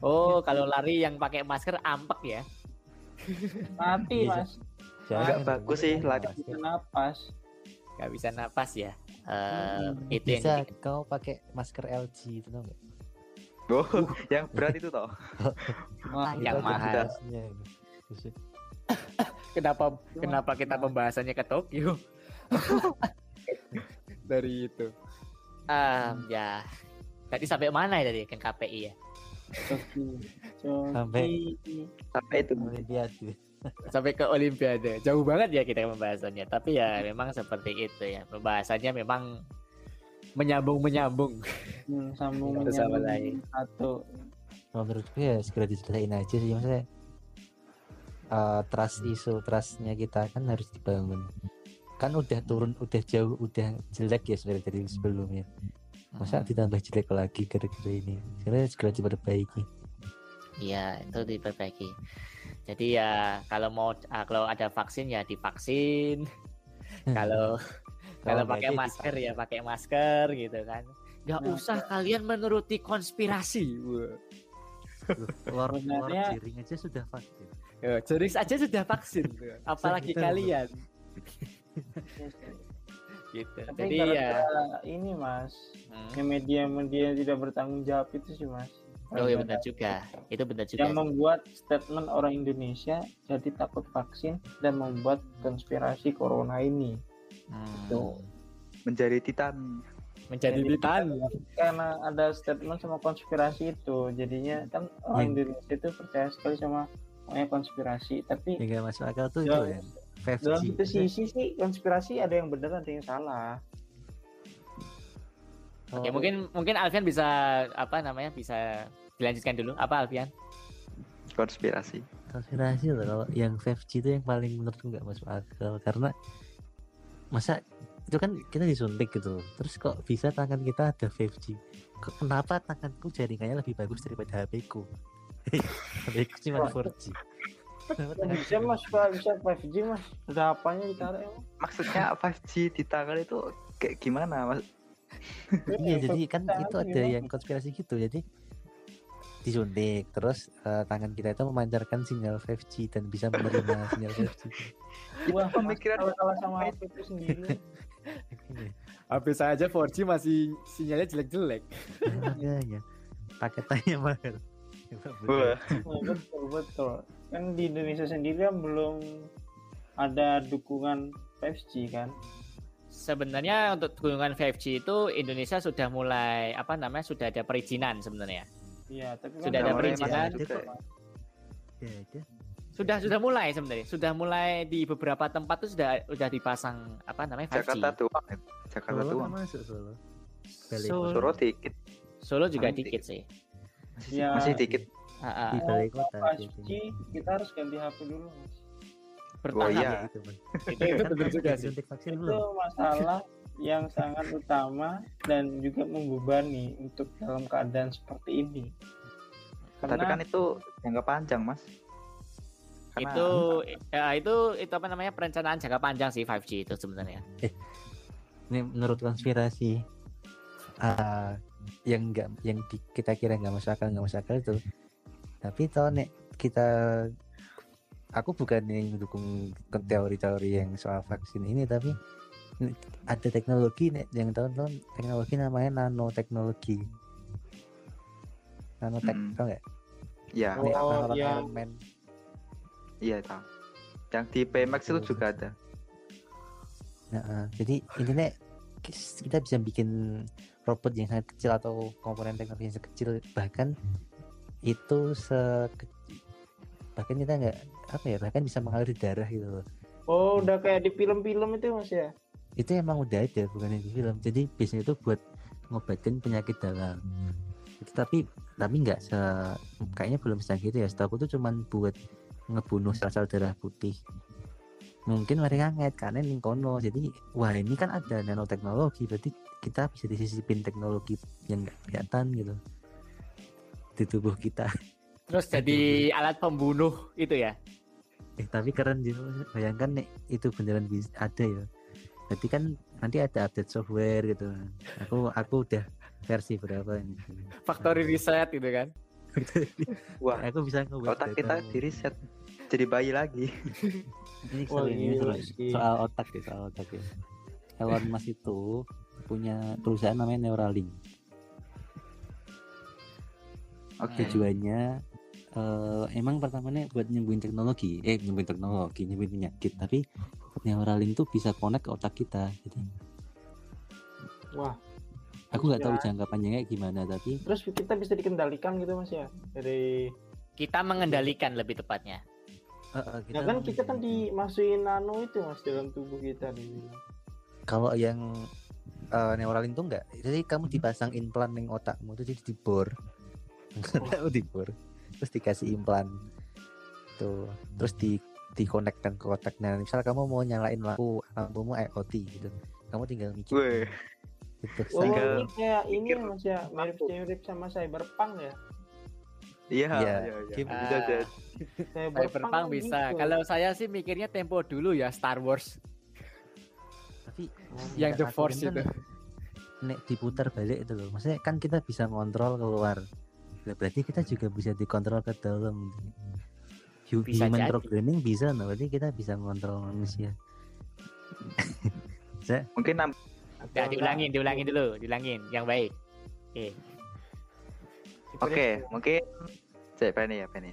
Oh, kalau lari yang pakai masker ampek ya? Mati Iya, mas Nggak bagus sih lari. bisa napas nggak bisa napas ya. Eh, Hmm. itu yang Bisa jadi- kau pakai masker LG itu tau nggak? Oh, yang berat itu toh. Wah, yang mahal. Kenapa kenapa kita pembahasannya ke Tokyo? Dari itu. Um, ya. Tadi sampai mana ya tadi kan KPI ya? Coki. Sampai- Coki. Sampai itu. Olimpiade. Sampai ke Olimpiade. Jauh banget ya kita pembahasannya. Tapi ya memang seperti itu ya. Pembahasannya memang menyambung menyambung. Hmm, sambung Satu sama menyambung lain. satu Kalau menurutku ya segera diselesain aja sih maksudnya. eh, trust isu trustnya kita kan harus dibangun kan udah turun udah jauh udah jelek ya sebenarnya dari sebelumnya masa ditambah jelek lagi gara-gara ini sebenarnya segera diperbaiki Iya, itu diperbaiki. Jadi ya kalau mau ah, kalau ada vaksin ya divaksin. kalau kalau nggak pakai masker ya pakai masker gitu kan. Nggak Nah, usah kalian menuruti konspirasi. Sebenarnya- jiring aja sudah vaksin Ya, Jeris aja sudah vaksin. Apalagi kalian. gitu. tapi Jadi ya ini mas hmm. yang media-media yang tidak bertanggung jawab itu sih mas Oh iya benar juga. Itu benar juga. yang membuat statement orang Indonesia jadi takut vaksin dan membuat konspirasi corona ini Hmm. Tuh. Menjadi titan. Menjadi Jadi- titan. karena ada statement sama konspirasi itu jadinya kan orang Indonesia itu percaya sekali sama namanya konspirasi tapi yang gak masuk akal tuh Ya, itu ya 5G dalam satu sisi sih konspirasi ada yang benar ada yang salah Oke, mungkin mungkin Alfian bisa apa namanya? bisa dilanjutkan dulu. Apa Alfian? Konspirasi. konspirasi loh kalau yang 5G itu yang paling menurutku nggak masuk akal karena masa itu kan kita disuntik gitu loh. terus kok bisa tangan kita ada 5G kok kenapa tanganku jaringannya lebih bagus daripada HP ku HP ku cuma 4G Kenapa Kok tangan- bisa mas Pak, bisa 5G mas. Udah apanya ditaruh emang Maksudnya 5G di tangan itu kayak gimana mas? iya jadi kan itu ada yang konspirasi gitu. Jadi disuntik terus eh, tangan kita itu memancarkan sinyal 5G dan bisa menerima sinyal 5G wah pemikiran kalau kalah sama HP itu sendiri. HP saya aja 4G masih sinyalnya jelek-jelek. makanya paketannya mahal. Betul betul kan di Indonesia sendiri kan belum ada dukungan 5G kan Sebenarnya untuk dukungan 5G itu Indonesia sudah mulai apa namanya sudah ada perizinan sebenarnya. iya tapi kan Sudah ada perizinan. juga, ya ada Sudah sudah mulai sebenarnya. Sudah mulai di beberapa tempat tuh sudah sudah dipasang apa namanya 5G. Jakarta ya. Jakarta Solo kan masuk Solo Solo, Solo dikit. Solo juga Paling dikit sih. Masih, Ya. masih dikit. Ah, ah. di balai kota 5G kita harus ganti HP dulu mas Bertahap. iya. Ya, itu, Mas. Itu, itu betul juga sih. vaksin itu belum masalah yang sangat utama dan juga membebani untuk dalam keadaan seperti ini Tapi kan itu jangka panjang mas. Karena Itu ya, itu itu apa namanya perencanaan jangka panjang sih 5G itu sebenarnya. ini menurut konspirasi ah, yang enggak yang di- kita kira nggak masuk akal nggak masuk akal itu tapi toh nek kita aku bukan yang mendukung ke teori-teori yang soal vaksin ini tapi ada teknologi nek yang tahun-tahun teknologi namanya nanoteknologi nanotek Mm. tau nggak ya, Oh, yang- Iron Man iya tahu. Yang di PMAX itu juga ada. Nah, eh, jadi intinya kita bisa bikin robot yang sangat kecil atau komponen teknologi yang sekecil bahkan itu se bahkan kita nggak apa ya bahkan bisa mengalir di darah gitu loh. Oh udah kayak di film-film itu mas ya? Itu emang udah ada bukan yang di film. Jadi biasanya itu buat ngobatin penyakit dalam. Itu tapi tapi nggak se kayaknya belum secanggih itu ya. Setahu tuh cuman buat ngebunuh sel-sel darah putih. Mungkin mereka ngait karena kono. Jadi wah ini kan ada nanoteknologi. Berarti kita bisa disisipin teknologi yang nggak kelihatan gitu di tubuh kita Terus jadi alat pembunuh itu ya. eh tapi keren gitu bayangkan nih itu beneran bisa ada ya berarti kan nanti ada update software gitu aku aku udah versi berapa ini Factory reset gitu kan. Wah, aku bisa ngubah otak kita di reset jadi bayi lagi. ini seru ini sih. soal otak ya soal otak ya Elon Musk itu punya perusahaan namanya Neuralink Oke. tujuannya eh, emang pertamanya buat nyembuhin teknologi eh nyembuhin teknologi nyembuhin penyakit tapi Neuralink tuh bisa connect ke otak kita jadi wah aku nggak tahu Ya. jangka panjangnya gimana tapi terus kita bisa dikendalikan gitu mas ya dari Kita mengendalikan lebih tepatnya. eh, eh, ya kan kita kan dimasukin nano itu mas dalam tubuh kita dibilang. kalau yang eh, Neuralink tuh enggak jadi kamu dipasang implan yang otakmu itu jadi dibor kamu dibor terus dikasih implan. Tuh terus di dikonekkan ke otak nah misal kamu mau nyalain lampu lampumu IoT gitu. Kamu tinggal mikir. Weh, gitu. Oh, Tinggal ini kayak ini pikir mas ya. mirip mirip sama cyberpunk ya. iya, Iya, iya, iya. Cyberpunk kan bisa. gitu. Kalau saya sih mikirnya tempo dulu ya Star Wars. Tapi yang The Force lakuin itu. kan nek diputar balik itu loh. Maksudnya kan kita bisa ngontrol keluar berarti kita juga bisa dikontrol ke dalam Bisa human jadi. programming bisa nah berarti kita bisa ngontrol manusia Mungkin nam- Ya, diulangin, diulangin dulu, diulangin yang baik. Oke. Oke, mungkin Cek Penny ya Penny.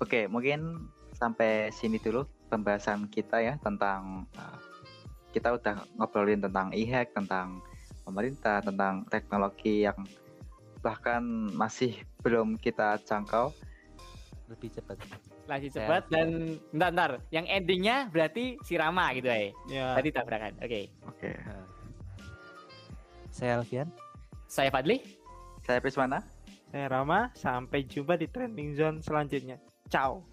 Oke, mungkin sampai sini dulu pembahasan kita ya tentang uh, kita udah ngobrolin tentang e-hack, tentang pemerintah, tentang teknologi yang bahkan masih belum kita jangkau. lebih cepat Lagi cepat dan bentar, bentar. Yang endingnya berarti si Rama gitu ya. Ya. Tadi tabrakan. Oke. Oke, Nah. saya Alfian Saya Fadli. saya Prismana. Saya Rama, sampai jumpa di trending zone selanjutnya. Ciao.